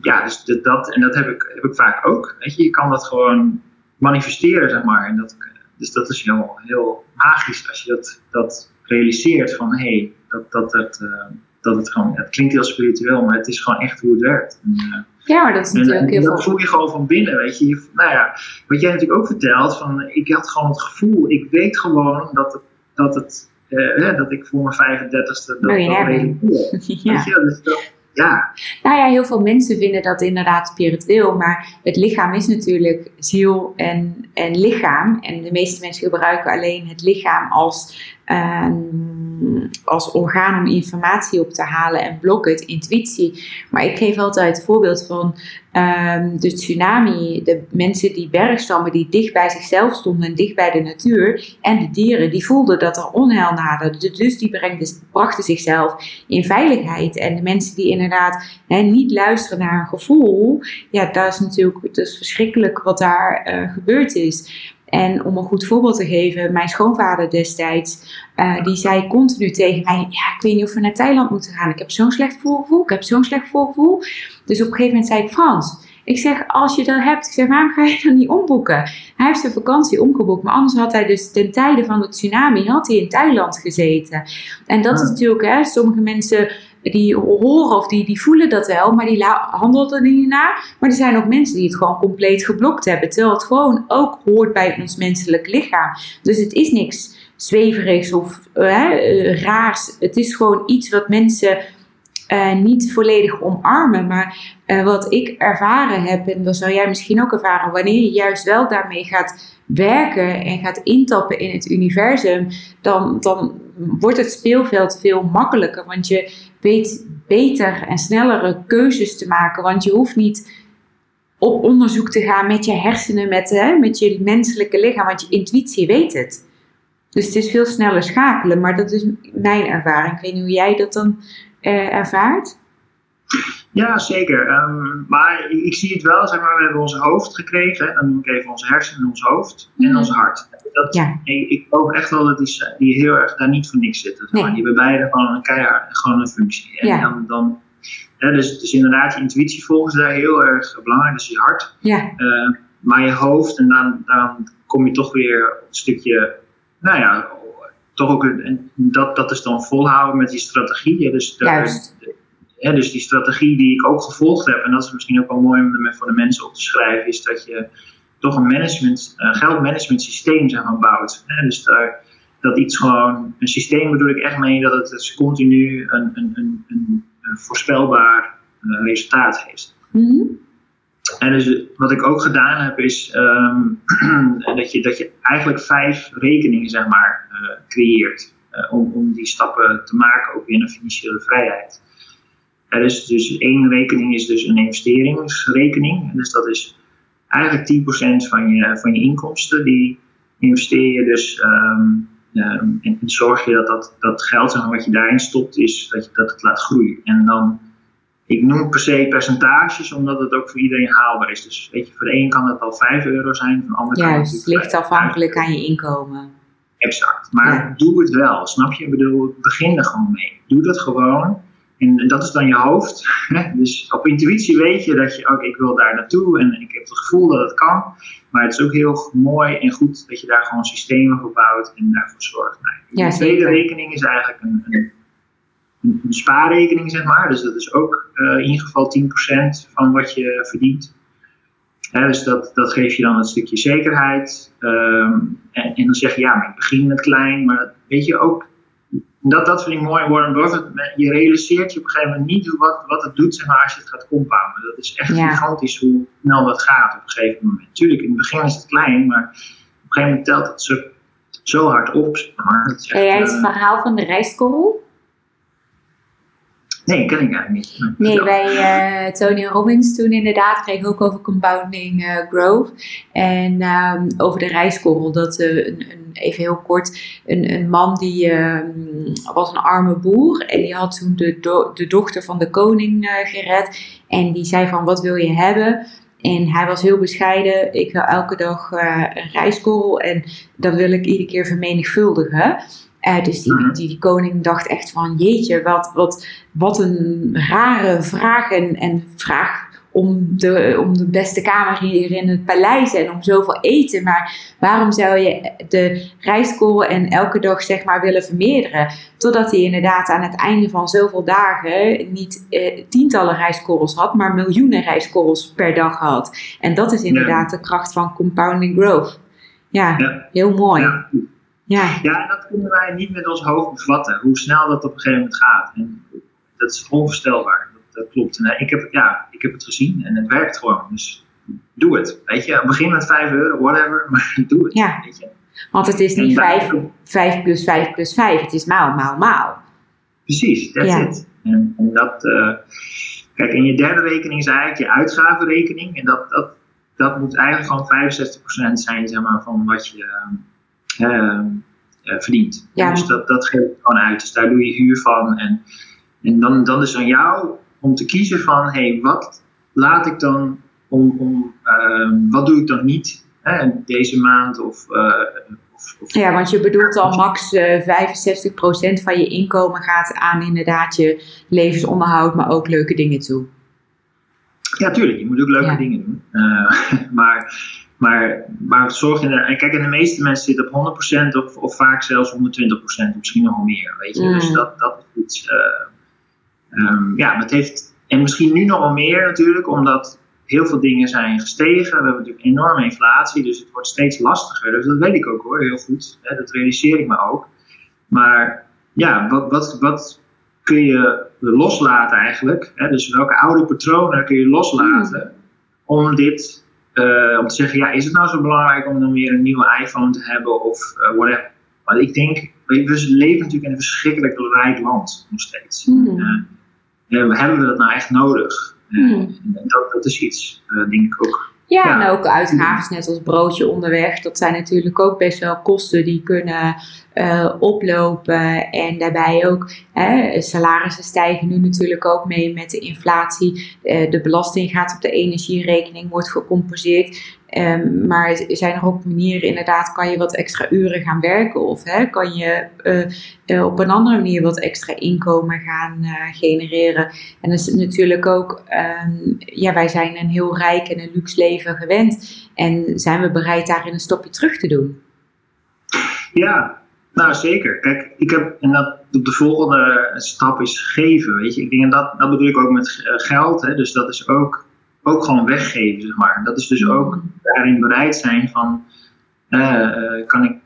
ja, dus dat, en dat heb ik, heb ik vaak ook. Weet je, je kan dat gewoon manifesteren, zeg maar. En dat, dus dat is heel, heel magisch als je dat, dat realiseert van hé, hey, dat, dat, dat, uh, dat het gewoon, het klinkt heel spiritueel, maar het is gewoon echt hoe het werkt. En, uh, ja, maar dat is natuurlijk heel veel. Dat voel je gewoon van binnen, weet je. je. Nou ja, wat jij natuurlijk ook vertelt, van ik had gewoon het gevoel, ik weet gewoon dat het, dat het uh, dat ik voor mijn 35ste dat, dat ja. Weet je, dus dat, ja. Nou ja, heel veel mensen vinden dat inderdaad spiritueel, maar het lichaam is natuurlijk ziel en, en lichaam. En de meeste mensen gebruiken alleen het lichaam als, uh, als orgaan om informatie op te halen en blokken het intuïtie. Maar ik geef altijd het voorbeeld van um, de tsunami, de mensen die bergstammen die dicht bij zichzelf stonden en dicht bij de natuur en de dieren, die voelden dat er onheil naderde. Dus die brachten zichzelf in veiligheid. En de mensen die inderdaad niet luisteren naar hun gevoel, ja, dat is natuurlijk dat verschrikkelijk wat daar uh, gebeurd is. En om een goed voorbeeld te geven, mijn schoonvader destijds, uh, die zei continu tegen mij: Ja, ik weet niet of we naar Thailand moeten gaan. Ik heb zo'n slecht voorgevoel. Ik heb zo'n slecht voorgevoel. Dus op een gegeven moment zei ik: Frans, ik zeg, als je dat hebt, ik zeg, waarom ga je dan niet omboeken? Hij heeft zijn vakantie omgeboekt, maar anders had hij dus ten tijde van de tsunami, had hij in Thailand gezeten. En dat is natuurlijk, hè, sommige mensen die horen of die, die voelen dat wel, maar die handelen er niet naar. Maar er zijn ook mensen die het gewoon compleet geblokt hebben, terwijl het gewoon ook hoort bij ons menselijk lichaam. Dus het is niks zweverigs of uh, raars. Het is gewoon iets wat mensen uh, niet volledig omarmen. Maar wat ik ervaren heb, en dat zou jij misschien ook ervaren, wanneer je juist wel daarmee gaat werken en gaat intappen in het universum, dan, dan wordt het speelveld veel makkelijker. Want je weet beter en snellere keuzes te maken. Want je hoeft niet op onderzoek te gaan met je hersenen, met, hè, met je menselijke lichaam, want je intuïtie weet het. Dus het is veel sneller schakelen, maar dat is mijn ervaring. Ik weet niet hoe jij dat dan uh, ervaart? Ja, zeker. Um, maar ik zie het wel, zeg maar, we hebben ons hoofd gekregen. Hè? Dan noem ik even onze hersenen, ons hoofd en mm. ons hart. Dat, ja. ik, ik geloof echt wel dat die, die heel erg daar niet voor niks zitten. Nee. Die hebben beide gewoon een keihard, gewoon een functie. En ja. dan, dan hè, dus, dus inderdaad, je intuïtie volgens daar heel erg belangrijk, dus je hart. Ja. Uh, maar je hoofd, en dan, dan kom je toch weer een stukje, nou ja, toch ook, en dat, dat is dan volhouden met die strategie. Dus, de, de, dus die strategie die ik ook gevolgd heb, en dat is misschien ook wel mooi om voor de mensen op te schrijven, is dat je toch een management, een geldmanagement systeem zeg maar, bouwt. Dus daar, dat iets gewoon, een systeem bedoel ik echt mee dat het dus continu een, een, een, een, voorspelbaar resultaat geeft. Mm En dus wat ik ook gedaan heb, is ehm, dat, je, dat je eigenlijk vijf rekeningen zeg maar, creëert. om, om die stappen te maken, ook weer naar financiële vrijheid. Er is dus één rekening is dus een investeringsrekening. Dus dat is eigenlijk 10% van je, van je inkomsten. Die investeer je dus um, um, en, zorg je dat, dat dat geld zeg wat je daarin stopt, is dat, je, dat het laat groeien. En dan, ik noem per se percentages, omdat het ook voor iedereen haalbaar is. Dus weet je, voor de een kan het al 5 euro zijn, voor de ander kan het het ligt afhankelijk aan je inkomen. Exact. Maar doe het wel, snap je? Ik bedoel, begin er gewoon mee. Doe dat gewoon. En dat is dan je hoofd. Dus op intuïtie weet je dat je, oké, ik wil daar naartoe en ik heb het gevoel dat het kan. Maar het is ook heel mooi en goed dat je daar gewoon systemen voor bouwt en daarvoor zorgt. Nou, de tweede rekening is eigenlijk een, een, een, spaarrekening, zeg maar. Dus dat is ook uh, in ieder geval 10% van wat je verdient. dus dat, dat geeft je dan een stukje zekerheid. Ehm, en, en, dan zeg je, ja, maar ik begin met klein. Maar weet je ook, dat, dat vind ik mooi Warren Buffett. Je realiseert je op een gegeven moment niet wat, wat het doet zeg maar, als je het gaat compounden. Dat is echt gigantisch hoe snel dat gaat op een gegeven moment. Tuurlijk, in het begin is het klein, maar op een gegeven moment telt het zo, zo hard op. Maar. Ken jij het verhaal van de rijstkorrel? Nee, ken ik eigenlijk niet. Nee, wij, uh, Tony Robbins toen inderdaad kreeg ook over compounding uh, growth. En um, over de rijstkorrel. Dat uh, een, een, even heel kort, een, een man die um, was een arme boer. En die had toen de, do de dochter van de koning gered. En die zei van, wat wil je hebben? En hij was heel bescheiden. Ik wil elke dag een rijstkorrel. En dat wil ik iedere keer vermenigvuldigen. Uh, dus die, mhm. die, die, koning dacht echt van, jeetje, wat, wat, wat een rare vraag en, en vraag om de, om de beste kamer hier in het paleis en om zoveel eten. Maar waarom zou je de rijstkorrel en elke dag zeg maar willen vermeerderen? Totdat hij inderdaad aan het einde van zoveel dagen niet eh, tientallen rijstkorrels had, maar miljoenen rijstkorrels per dag had. En dat is inderdaad de kracht van compounding growth. Ja, heel mooi. Ja. Ja, dat kunnen wij niet met ons hoofd bevatten, hoe snel dat op een gegeven moment gaat. En dat is onvoorstelbaar, dat, dat klopt. En eh, ik, heb, ja, ik heb het gezien en het werkt gewoon. Dus doe het. Weet je, begin met 5 euro, whatever, maar doe het. Ja. Weet je. Want het is niet 5, 5 plus 5 plus 5, het is maal, maal, maal. Precies, that's ja. it. En, en dat, uh, kijk, en je derde rekening is eigenlijk je uitgavenrekening. En dat, dat, dat moet eigenlijk gewoon 65% zijn zeg maar, van wat je, uh, verdient. Ja. Dus dat, dat geef je gewoon uit. Dus daar doe je huur van. En, en dan, dan is het aan jou om te kiezen van, hé, hey, wat laat ik dan om, om uh, wat doe ik dan niet hè, deze maand of, uh, of, of, Ja, want je bedoelt al max uh, 65% van je inkomen gaat aan inderdaad je levensonderhoud, maar ook leuke dingen toe. Ja, tuurlijk. Je moet ook leuke dingen doen. Maar maar, maar zorg je er, kijk, en de meeste mensen zitten op 100% of, of vaak zelfs 120%, misschien nog meer. Weet je? Dus mm. dat, dat is iets. Uh, ja, het heeft. En misschien nu nog wel meer natuurlijk, omdat heel veel dingen zijn gestegen. We hebben natuurlijk enorme inflatie, dus het wordt steeds lastiger. Dus dat weet ik ook hoor, heel goed. Hè, dat realiseer ik me ook. Maar ja, wat, wat, wat kun je loslaten eigenlijk? Hè? Dus welke oude patronen kun je loslaten mm. om dit uh, om te zeggen, ja, is het nou zo belangrijk om dan weer een nieuwe iPhone te hebben of uh, whatever. Maar ik denk, we leven natuurlijk in een verschrikkelijk rijk land nog steeds. Mm. Uh, hebben we dat nou echt nodig? Mm. dat, dat is iets, denk ik ook. Ja, en ook uitgaven, net als broodje onderweg. Dat zijn natuurlijk ook best wel kosten die kunnen uh, oplopen. En daarbij ook, hè, salarissen stijgen nu natuurlijk ook mee met de inflatie. Uh, de belasting gaat op de energierekening, wordt gecompenseerd. Um, maar zijn er ook manieren, inderdaad, kan je wat extra uren gaan werken? Of hè, kan je uh, op een andere manier wat extra inkomen gaan genereren? En dat is natuurlijk ook, um, ja, wij zijn een heel rijk en een luxe leven gewend. En zijn we bereid daarin een stapje terug te doen? Ja, nou, zeker. Kijk, ik heb, en dat de volgende stap is geven, weet je. Ik denk, en dat, dat bedoel ik ook met eh, geld, hè. Dus dat is ook, ook gewoon weggeven, zeg maar. Dat is dus ook daarin bereid zijn van, uh, kan ik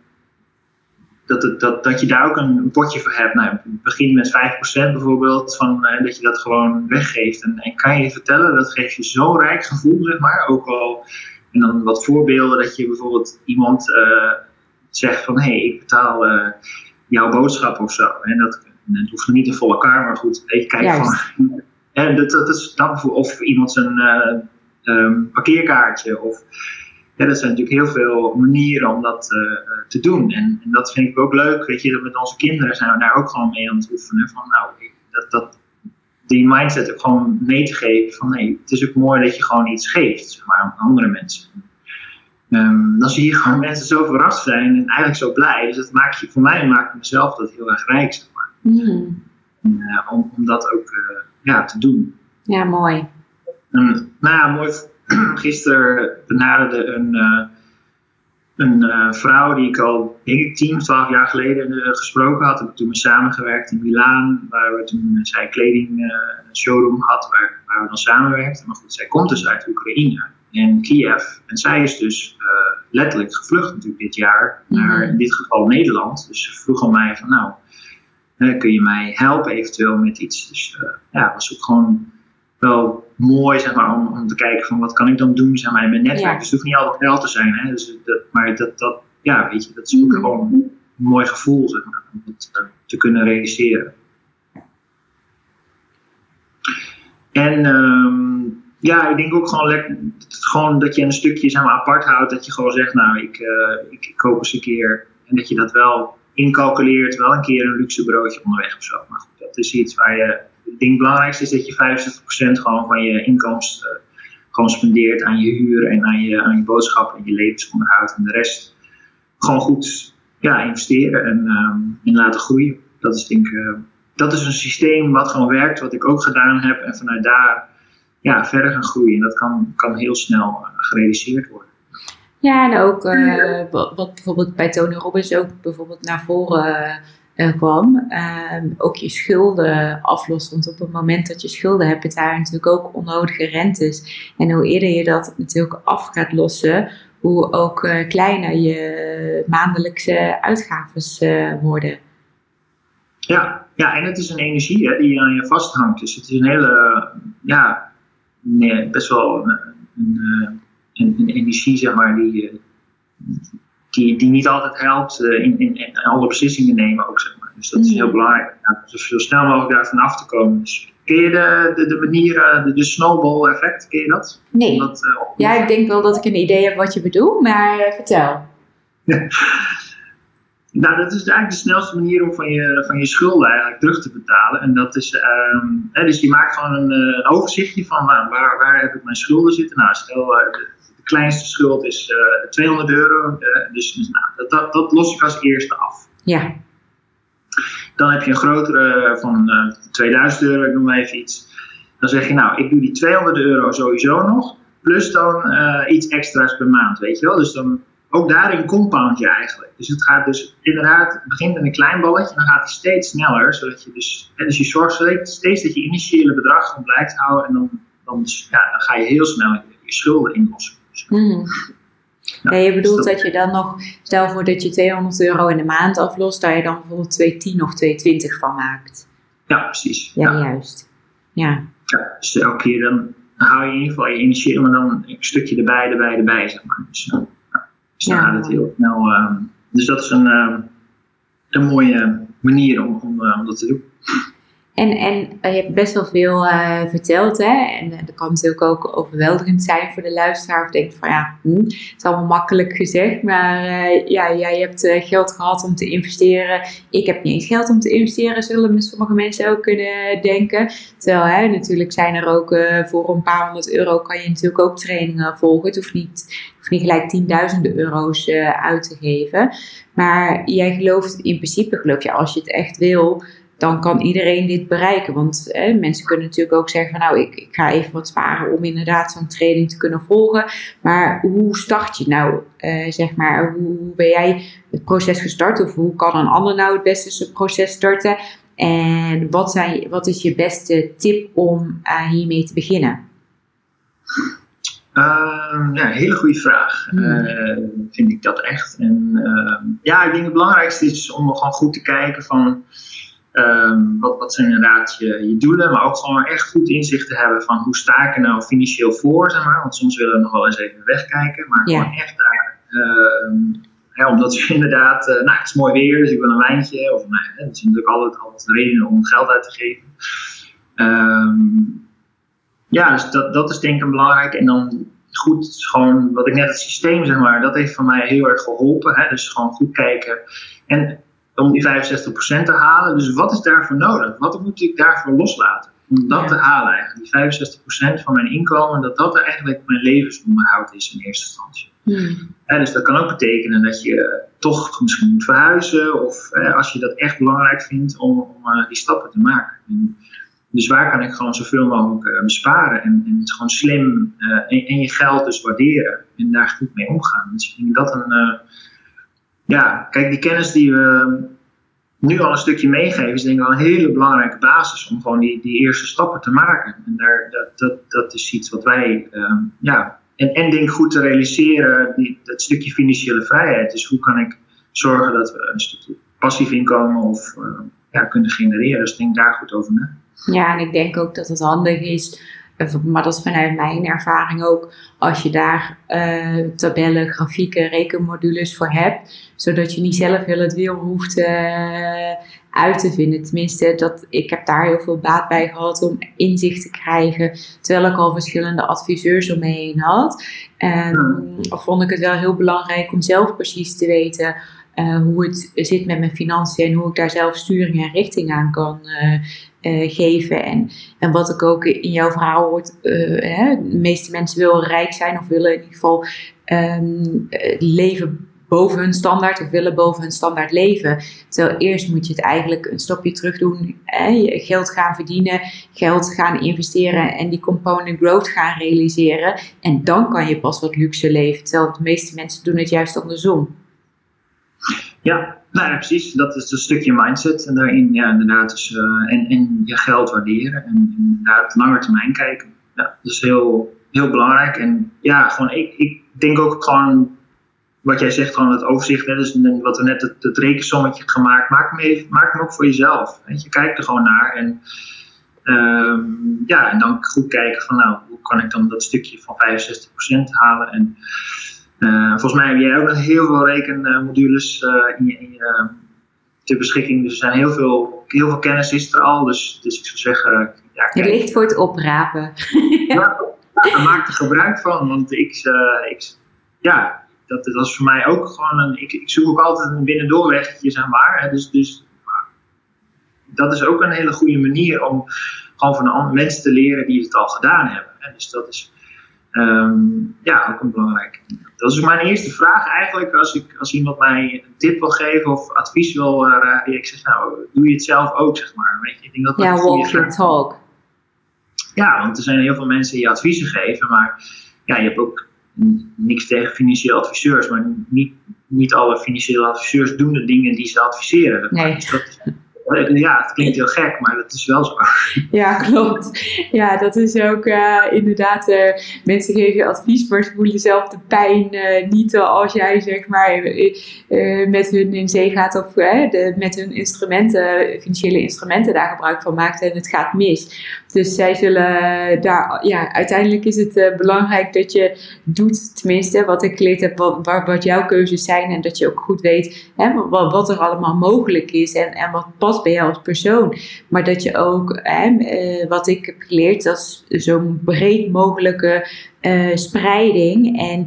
dat, het, dat, dat je daar ook een potje voor hebt. Nou, begin met 5% bijvoorbeeld, van, eh, dat je dat gewoon weggeeft. En, en kan je vertellen, dat geeft je zo'n rijk gevoel, zeg maar. Ook al, en dan wat voorbeelden, dat je bijvoorbeeld iemand uh, zegt van, hé, hey, ik betaal jouw boodschap of zo. En dat, dat hoeft niet in volle kar, maar goed, ik kijk Juist. van... En dat, dat is dat of iemand zijn um, parkeerkaartje, of ja, dat zijn natuurlijk heel veel manieren om dat uh, te doen. En, en, dat vind ik ook leuk. Weet je, dat met onze kinderen zijn we daar ook gewoon mee aan het oefenen. Van nou, dat, dat, die mindset ook gewoon mee te geven. Van nee, het is ook mooi dat je gewoon iets geeft zeg maar, aan andere mensen. Um, dan zie je gewoon mensen zo verrast zijn en eigenlijk zo blij. Dus dat maakt je, voor mij maakt mezelf dat heel erg rijk, zeg maar. Mm. En, uh, om, om dat ook ja, te doen. Ja, mooi. En, nou ja, mooi gisteren benaderde een, uh, een uh, vrouw die ik al, denk ik, 10, 12 jaar geleden uh, gesproken had. Heb ik toen mee samengewerkt in Milaan, waar we toen zij kleding showroom had, waar, waar we dan samenwerkten. Maar goed, zij komt dus uit Oekraïne en Kiev. En zij is dus letterlijk gevlucht natuurlijk dit jaar naar in dit geval Nederland. Dus ze vroeg aan mij van nou, kun je mij helpen eventueel met iets? Dus ja, was ook gewoon wel mooi zeg maar, om, om te kijken van wat kan ik dan doen zeg maar, in mijn netwerk. Dus het hoeft niet altijd geld te zijn. Hè? Dus dat, maar dat, dat, ja, weet je, dat is ook mhm. gewoon een mooi gevoel zeg maar, om het uh, te kunnen realiseren. En um, ja, ik denk ook gewoon, lekker, gewoon dat je een stukje zeg maar, apart houdt. Dat je gewoon zegt, nou, ik, uh, ik, ik koop eens een keer. En dat je dat wel incalculeert, wel een keer een luxe broodje onderweg of zo. Maar goed, dat is iets waar je ik denk het belangrijkste is dat je 65% gewoon van je inkomsten uh, gewoon spendeert aan je huur en aan je, aan je boodschappen en je levensonderhoud. En de rest gewoon goed ja, investeren en, en laten groeien. Dat is denk uh, dat is een systeem wat gewoon werkt, wat ik ook gedaan heb. En vanuit daar ja, verder gaan groeien. En dat kan, kan heel snel uh, gerealiseerd worden. Ja, en ook uh, wat bijvoorbeeld bij Tony Robbins ook bijvoorbeeld naar voren uh, kwam. Ehm, ook je schulden aflost. Want op het moment dat je schulden hebt, betaal natuurlijk ook onnodige rentes. En hoe eerder je dat natuurlijk af gaat lossen, hoe ook kleiner je maandelijkse uitgaven worden. Ja, ja, en het is een energie hè, die aan je vasthangt. Dus het is een hele, ja, nee, best wel een, een, een, energie, zeg maar, die, die, die niet altijd helpt uh, in, in, in, alle beslissingen nemen ook, zeg maar. Dus dat is heel belangrijk. Ja, dus zo snel mogelijk daarvan af te komen. Dus, ken je de, de, de manier, eh, de, de snowball effect, ken je dat? Nee. Dat, uh, ja, ik denk wel dat ik een idee heb wat je bedoelt, maar vertel. nou, dat is eigenlijk de snelste manier om van je, van je schulden eigenlijk terug te betalen. En dat is, um, hè, dus je maakt gewoon een, een overzichtje van nou, waar, waar heb ik mijn schulden zitten. Nou, stel, kleinste schuld is uh, eh, 200 euro. Uh, dus, dus nou, dat, dat, dat, los ik als eerste af. Ja. Dan heb je een grotere van eh, 2000 euro, ik noem maar even iets. Dan zeg je, nou, ik doe die 200 euro sowieso nog. Plus dan iets extra's per maand, weet je wel. Dus dan, ook daarin compound je eigenlijk. Dus het gaat dus inderdaad, het begint met een klein balletje, dan gaat het steeds sneller. Zodat je dus, dus je zorgt steeds dat je initiële bedrag blijft houden. En dan, dan, ja, dan ga je heel snel je, je schulden inlossen. Hmm. Ja, je bedoelt dat, je dan nog, stel voor dat je 200 euro in de maand aflost, daar je dan bijvoorbeeld 210 of 220 van maakt. Ja, precies. Ja, juist. Ja. ja. Dus elke keer dan, dan hou je in ieder geval je energie, maar dan een stukje erbij, erbij, erbij, zeg maar. Dus, ja, dus dan gaat het heel snel. Uh, dus dat is een, uh, een mooie manier om, om, uh, om dat te doen. En, en je hebt best wel veel uh, verteld, hè? En dat kan natuurlijk ook overweldigend zijn voor de luisteraar. Of denkt van ja, hm, het is allemaal makkelijk gezegd. Maar uh, ja, jij hebt geld gehad om te investeren. Ik heb niet eens geld om te investeren, zullen sommige mensen ook kunnen denken. Terwijl hè, natuurlijk zijn er ook voor een paar honderd euro kan je natuurlijk ook trainingen volgen. Het niet, hoeft niet gelijk tienduizenden euro's uit te geven. Maar jij gelooft in principe, geloof je, als je het echt wil dan kan iedereen dit bereiken. Want mensen kunnen natuurlijk ook zeggen van nou, ik, ik ga even wat sparen om inderdaad zo'n training te kunnen volgen. Maar hoe start je nou, uh, zeg maar, hoe, hoe, ben jij het proces gestart? Of hoe kan een ander nou het beste het proces starten? En wat, zijn, wat is je beste tip om uh, hiermee te beginnen? Uh, ja, hele goede vraag. Hmm. vind ik dat echt. En ehm, ja, ik denk het belangrijkste is om gewoon goed te kijken van ehm, wat, wat zijn inderdaad je, je doelen, maar ook gewoon echt goed inzicht te hebben van hoe sta ik er nou financieel voor, zeg maar. Want soms willen we nog wel eens even wegkijken, maar gewoon echt daar. Ja, omdat je inderdaad, uh, nou het is mooi weer, dus ik wil een wijntje. Of nou, dat is natuurlijk altijd, altijd redenen om geld uit te geven. Um, ja, dus dat, dat is denk ik belangrijk. En dan goed, gewoon wat ik net het systeem zeg maar, dat heeft van mij heel erg geholpen. Hè? Dus gewoon goed kijken. En om die 65% te halen, dus wat is daarvoor nodig? Wat moet ik daarvoor loslaten? Om dat te halen eigenlijk. Die 65% van mijn inkomen, dat dat eigenlijk mijn levensonderhoud is in eerste instantie. Hmm. dus dat kan ook betekenen dat je toch misschien moet verhuizen. Of als je dat echt belangrijk vindt om, om uh, die stappen te maken. Dus waar kan ik gewoon zoveel mogelijk uh, besparen en, en het gewoon slim uh, en, en, je geld dus waarderen en daar goed mee omgaan. Dus ik denk dat een, ja, kijk, die kennis die we nu al een stukje meegeven, is denk ik wel een hele belangrijke basis om gewoon die, die eerste stappen te maken. En daar, dat, dat, dat is iets wat wij, ehm, ja, en, en denk goed te realiseren, die, dat stukje financiële vrijheid. Dus hoe kan ik zorgen dat we een stukje passief inkomen of ja, kunnen genereren. Dus denk daar goed over na. Ja, en ik denk ook dat het handig is, maar dat is vanuit mijn ervaring ook, als je daar uh, tabellen, grafieken, rekenmodules voor hebt, zodat je niet zelf heel het wiel hoeft uh, uit te vinden. Tenminste, dat, ik heb daar heel veel baat bij gehad om inzicht te krijgen, terwijl ik al verschillende adviseurs om me heen had. En vond ik het wel heel belangrijk om zelf precies te weten uh, hoe het zit met mijn financiën en hoe ik daar zelf sturing en richting aan kan uh, uh, geven. En, en wat ik ook in jouw verhaal hoort, hè, de meeste mensen willen rijk zijn of willen in ieder geval um, leven boven hun standaard of willen boven hun standaard leven. Terwijl eerst moet je het eigenlijk een stapje terug doen. Hè? Geld gaan verdienen, geld gaan investeren en die component growth gaan realiseren. En dan kan je pas wat luxe leven. Terwijl de meeste mensen doen het juist andersom. Ja, nou precies. Dat is een stukje mindset. En daarin, ja, inderdaad, dus, uh, en, je geld waarderen. En inderdaad, langer termijn kijken. Ja, dat is heel, heel belangrijk. En ja, gewoon, ik, ik denk ook gewoon, wat jij zegt, gewoon het overzicht. Hè, dus wat we net, het, het rekensommetje gemaakt. Maak hem, even, maak hem ook voor jezelf. Weet je, kijk er gewoon naar. En um, ja, en dan goed kijken van, nou, hoe kan ik dan dat stukje van 65% halen? En uh, volgens mij heb jij ook nog heel veel rekenmodules uh, in je, in je ter beschikking. Dus er zijn heel veel, heel veel kennis is er al. Dus, dus ik zou zeggen... Ja, het ligt voor het oprapen. ja, ja maak er gebruik van. Want ik, uh, ik ja, dat, dat was voor mij ook gewoon een... Ik, ik zoek ook altijd een binnendoorweggetje, zeg maar. Hè, dus, dus dat is ook een hele goede manier om gewoon van de mensen te leren die het al gedaan hebben. Dus dat is Um, ja, ook een belangrijke. Dat is mijn eerste vraag eigenlijk. Als, ik, als iemand mij een tip wil geven of advies wil, uh, ik zeg nou, doe je het zelf ook, zeg maar. Weet je, ik denk dat ja, walk your talk. Ja, want er zijn heel veel mensen die adviezen geven, maar ja, je hebt ook niks tegen financiële adviseurs, maar niet, niet alle financiële adviseurs doen de dingen die ze adviseren. Nee. Dus dat, ja, het klinkt heel gek, maar dat is wel zo. Ja, klopt. Ja, dat is ook uh, inderdaad, uh, mensen geven advies, maar ze voelen zelf de pijn uh, niet als jij zeg maar met hun in zee gaat of met hun instrumenten, financiële instrumenten daar gebruik van maakt en het gaat mis. Dus zij zullen daar, ja, uiteindelijk is het belangrijk dat je doet, tenminste, wat ik geleerd heb, wat, wat jouw keuzes zijn en dat je ook goed weet hè, wat, wat er allemaal mogelijk is en, en wat past bij jou als persoon. Maar dat je ook, hè, eh, wat ik heb geleerd, dat is zo'n breed mogelijke uh, spreiding. En,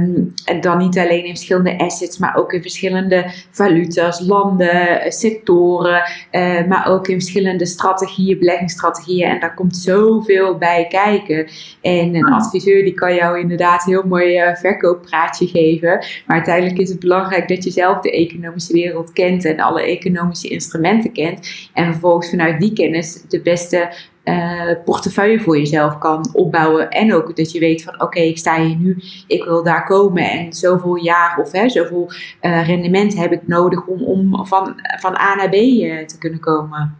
um, en dan niet alleen in verschillende assets, maar ook in verschillende valuta's, landen, sectoren. Uh, maar ook in verschillende strategieën, beleggingsstrategieën. En daar komt zoveel bij kijken. En een adviseur die kan jou inderdaad heel mooi uh, verkooppraatje geven. Maar uiteindelijk is het belangrijk dat je zelf de economische wereld kent en alle economische instrumenten kent. En vervolgens vanuit die kennis de beste uh, portefeuille voor jezelf kan opbouwen. En ook dat je weet van oké, ik sta hier nu, ik wil daar komen en zoveel jaar of hè, zoveel uh, rendement heb ik nodig om, om van, van A naar B uh, te kunnen komen.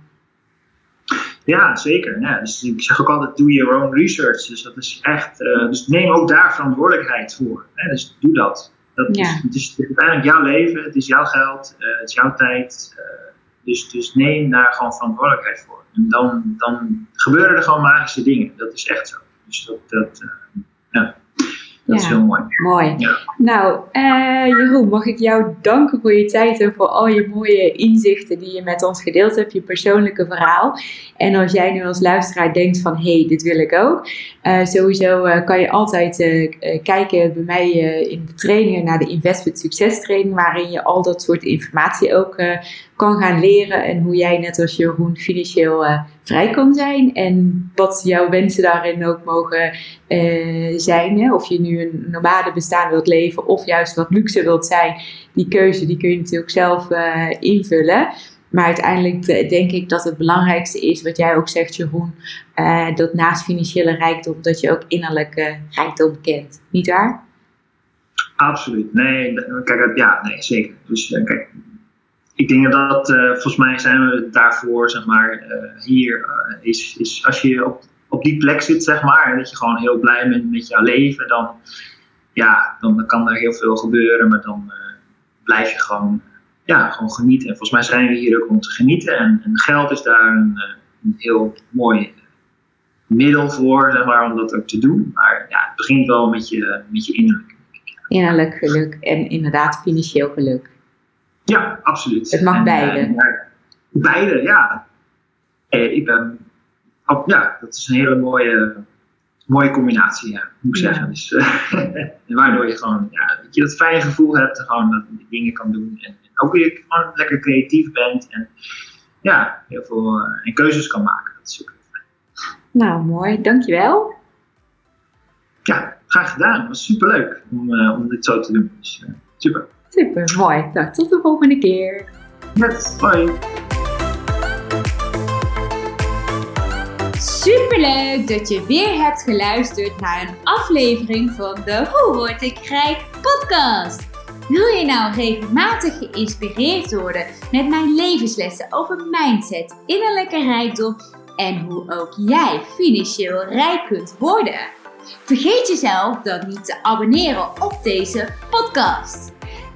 Ja, zeker. Ja, dus ik zeg ook altijd, do your own research. Dus dat is echt, dus neem ook daar verantwoordelijkheid voor. Hè? Dus doe dat. dat Ja. is, het is uiteindelijk jouw leven, het is jouw geld, eh, het is jouw tijd. eh, dus, dus neem daar gewoon verantwoordelijkheid voor. En dan, dan gebeuren er gewoon magische dingen. Dat is echt zo. Dus dat, eh, ja, dat is heel mooi. Mooi. Nou, eh, Jeroen, mag ik jou danken voor je tijd en voor al je mooie inzichten die je met ons gedeeld hebt, je persoonlijke verhaal. En als jij nu als luisteraar denkt van, hé, hey, dit wil ik ook. eh, sowieso eh, kan je altijd kijken bij mij in de trainingen naar de Investment Succes training, waarin je al dat soort informatie ook kan gaan leren. En hoe jij net als Jeroen financieel vrij kan zijn. En wat jouw wensen daarin ook mogen eh, zijn. Hè? Of je nu een nomade bestaan wilt leven of juist wat luxe wilt zijn. Die keuze die kun je natuurlijk zelf eh, invullen. Maar uiteindelijk eh, denk ik dat het belangrijkste is wat jij ook zegt, Jeroen. dat naast financiële rijkdom, dat je ook innerlijke rijkdom kent. Niet waar? Absoluut. Nee, kijk, ja, nee, zeker. Dus kijk, ik denk dat, eh, volgens mij zijn we daarvoor, zeg maar, eh, hier eh, is, is als je op, op die plek zit, zeg maar, en dat je gewoon heel blij bent met jouw leven, dan, ja, dan kan er heel veel gebeuren, maar dan blijf je gewoon, ja, gewoon genieten. En volgens mij zijn we hier ook om te genieten en, geld is daar een, een heel mooi middel voor, zeg maar, om dat ook te doen. Maar ja, het begint wel met je, met je innerlijke. Innerlijk geluk en inderdaad financieel geluk. Ja, absoluut. Het mag En, beide. eh, maar beide, ja. Eh, ik ben, oh, ja, dat is een hele mooie, mooie combinatie, ja, moet ik Ja. zeggen. Dus, eh, waardoor je gewoon, ja, dat je dat fijne gevoel hebt, gewoon dat je dingen kan doen. En, en ook weer gewoon lekker creatief bent en ja, heel veel en keuzes kan maken. Dat is ook heel fijn. Nou, mooi. Dankjewel. Ja, graag gedaan. Het was superleuk om, om dit zo te doen. Dus, super. Super, mooi. Nou, tot de volgende keer. Net, hoi. Superleuk dat je weer hebt geluisterd naar een aflevering van de Hoe Word Ik Rijk podcast. Wil je nou regelmatig geïnspireerd worden met mijn levenslessen over mindset, innerlijke rijkdom en hoe ook jij financieel rijk kunt worden? Vergeet jezelf dan niet te abonneren op deze podcast.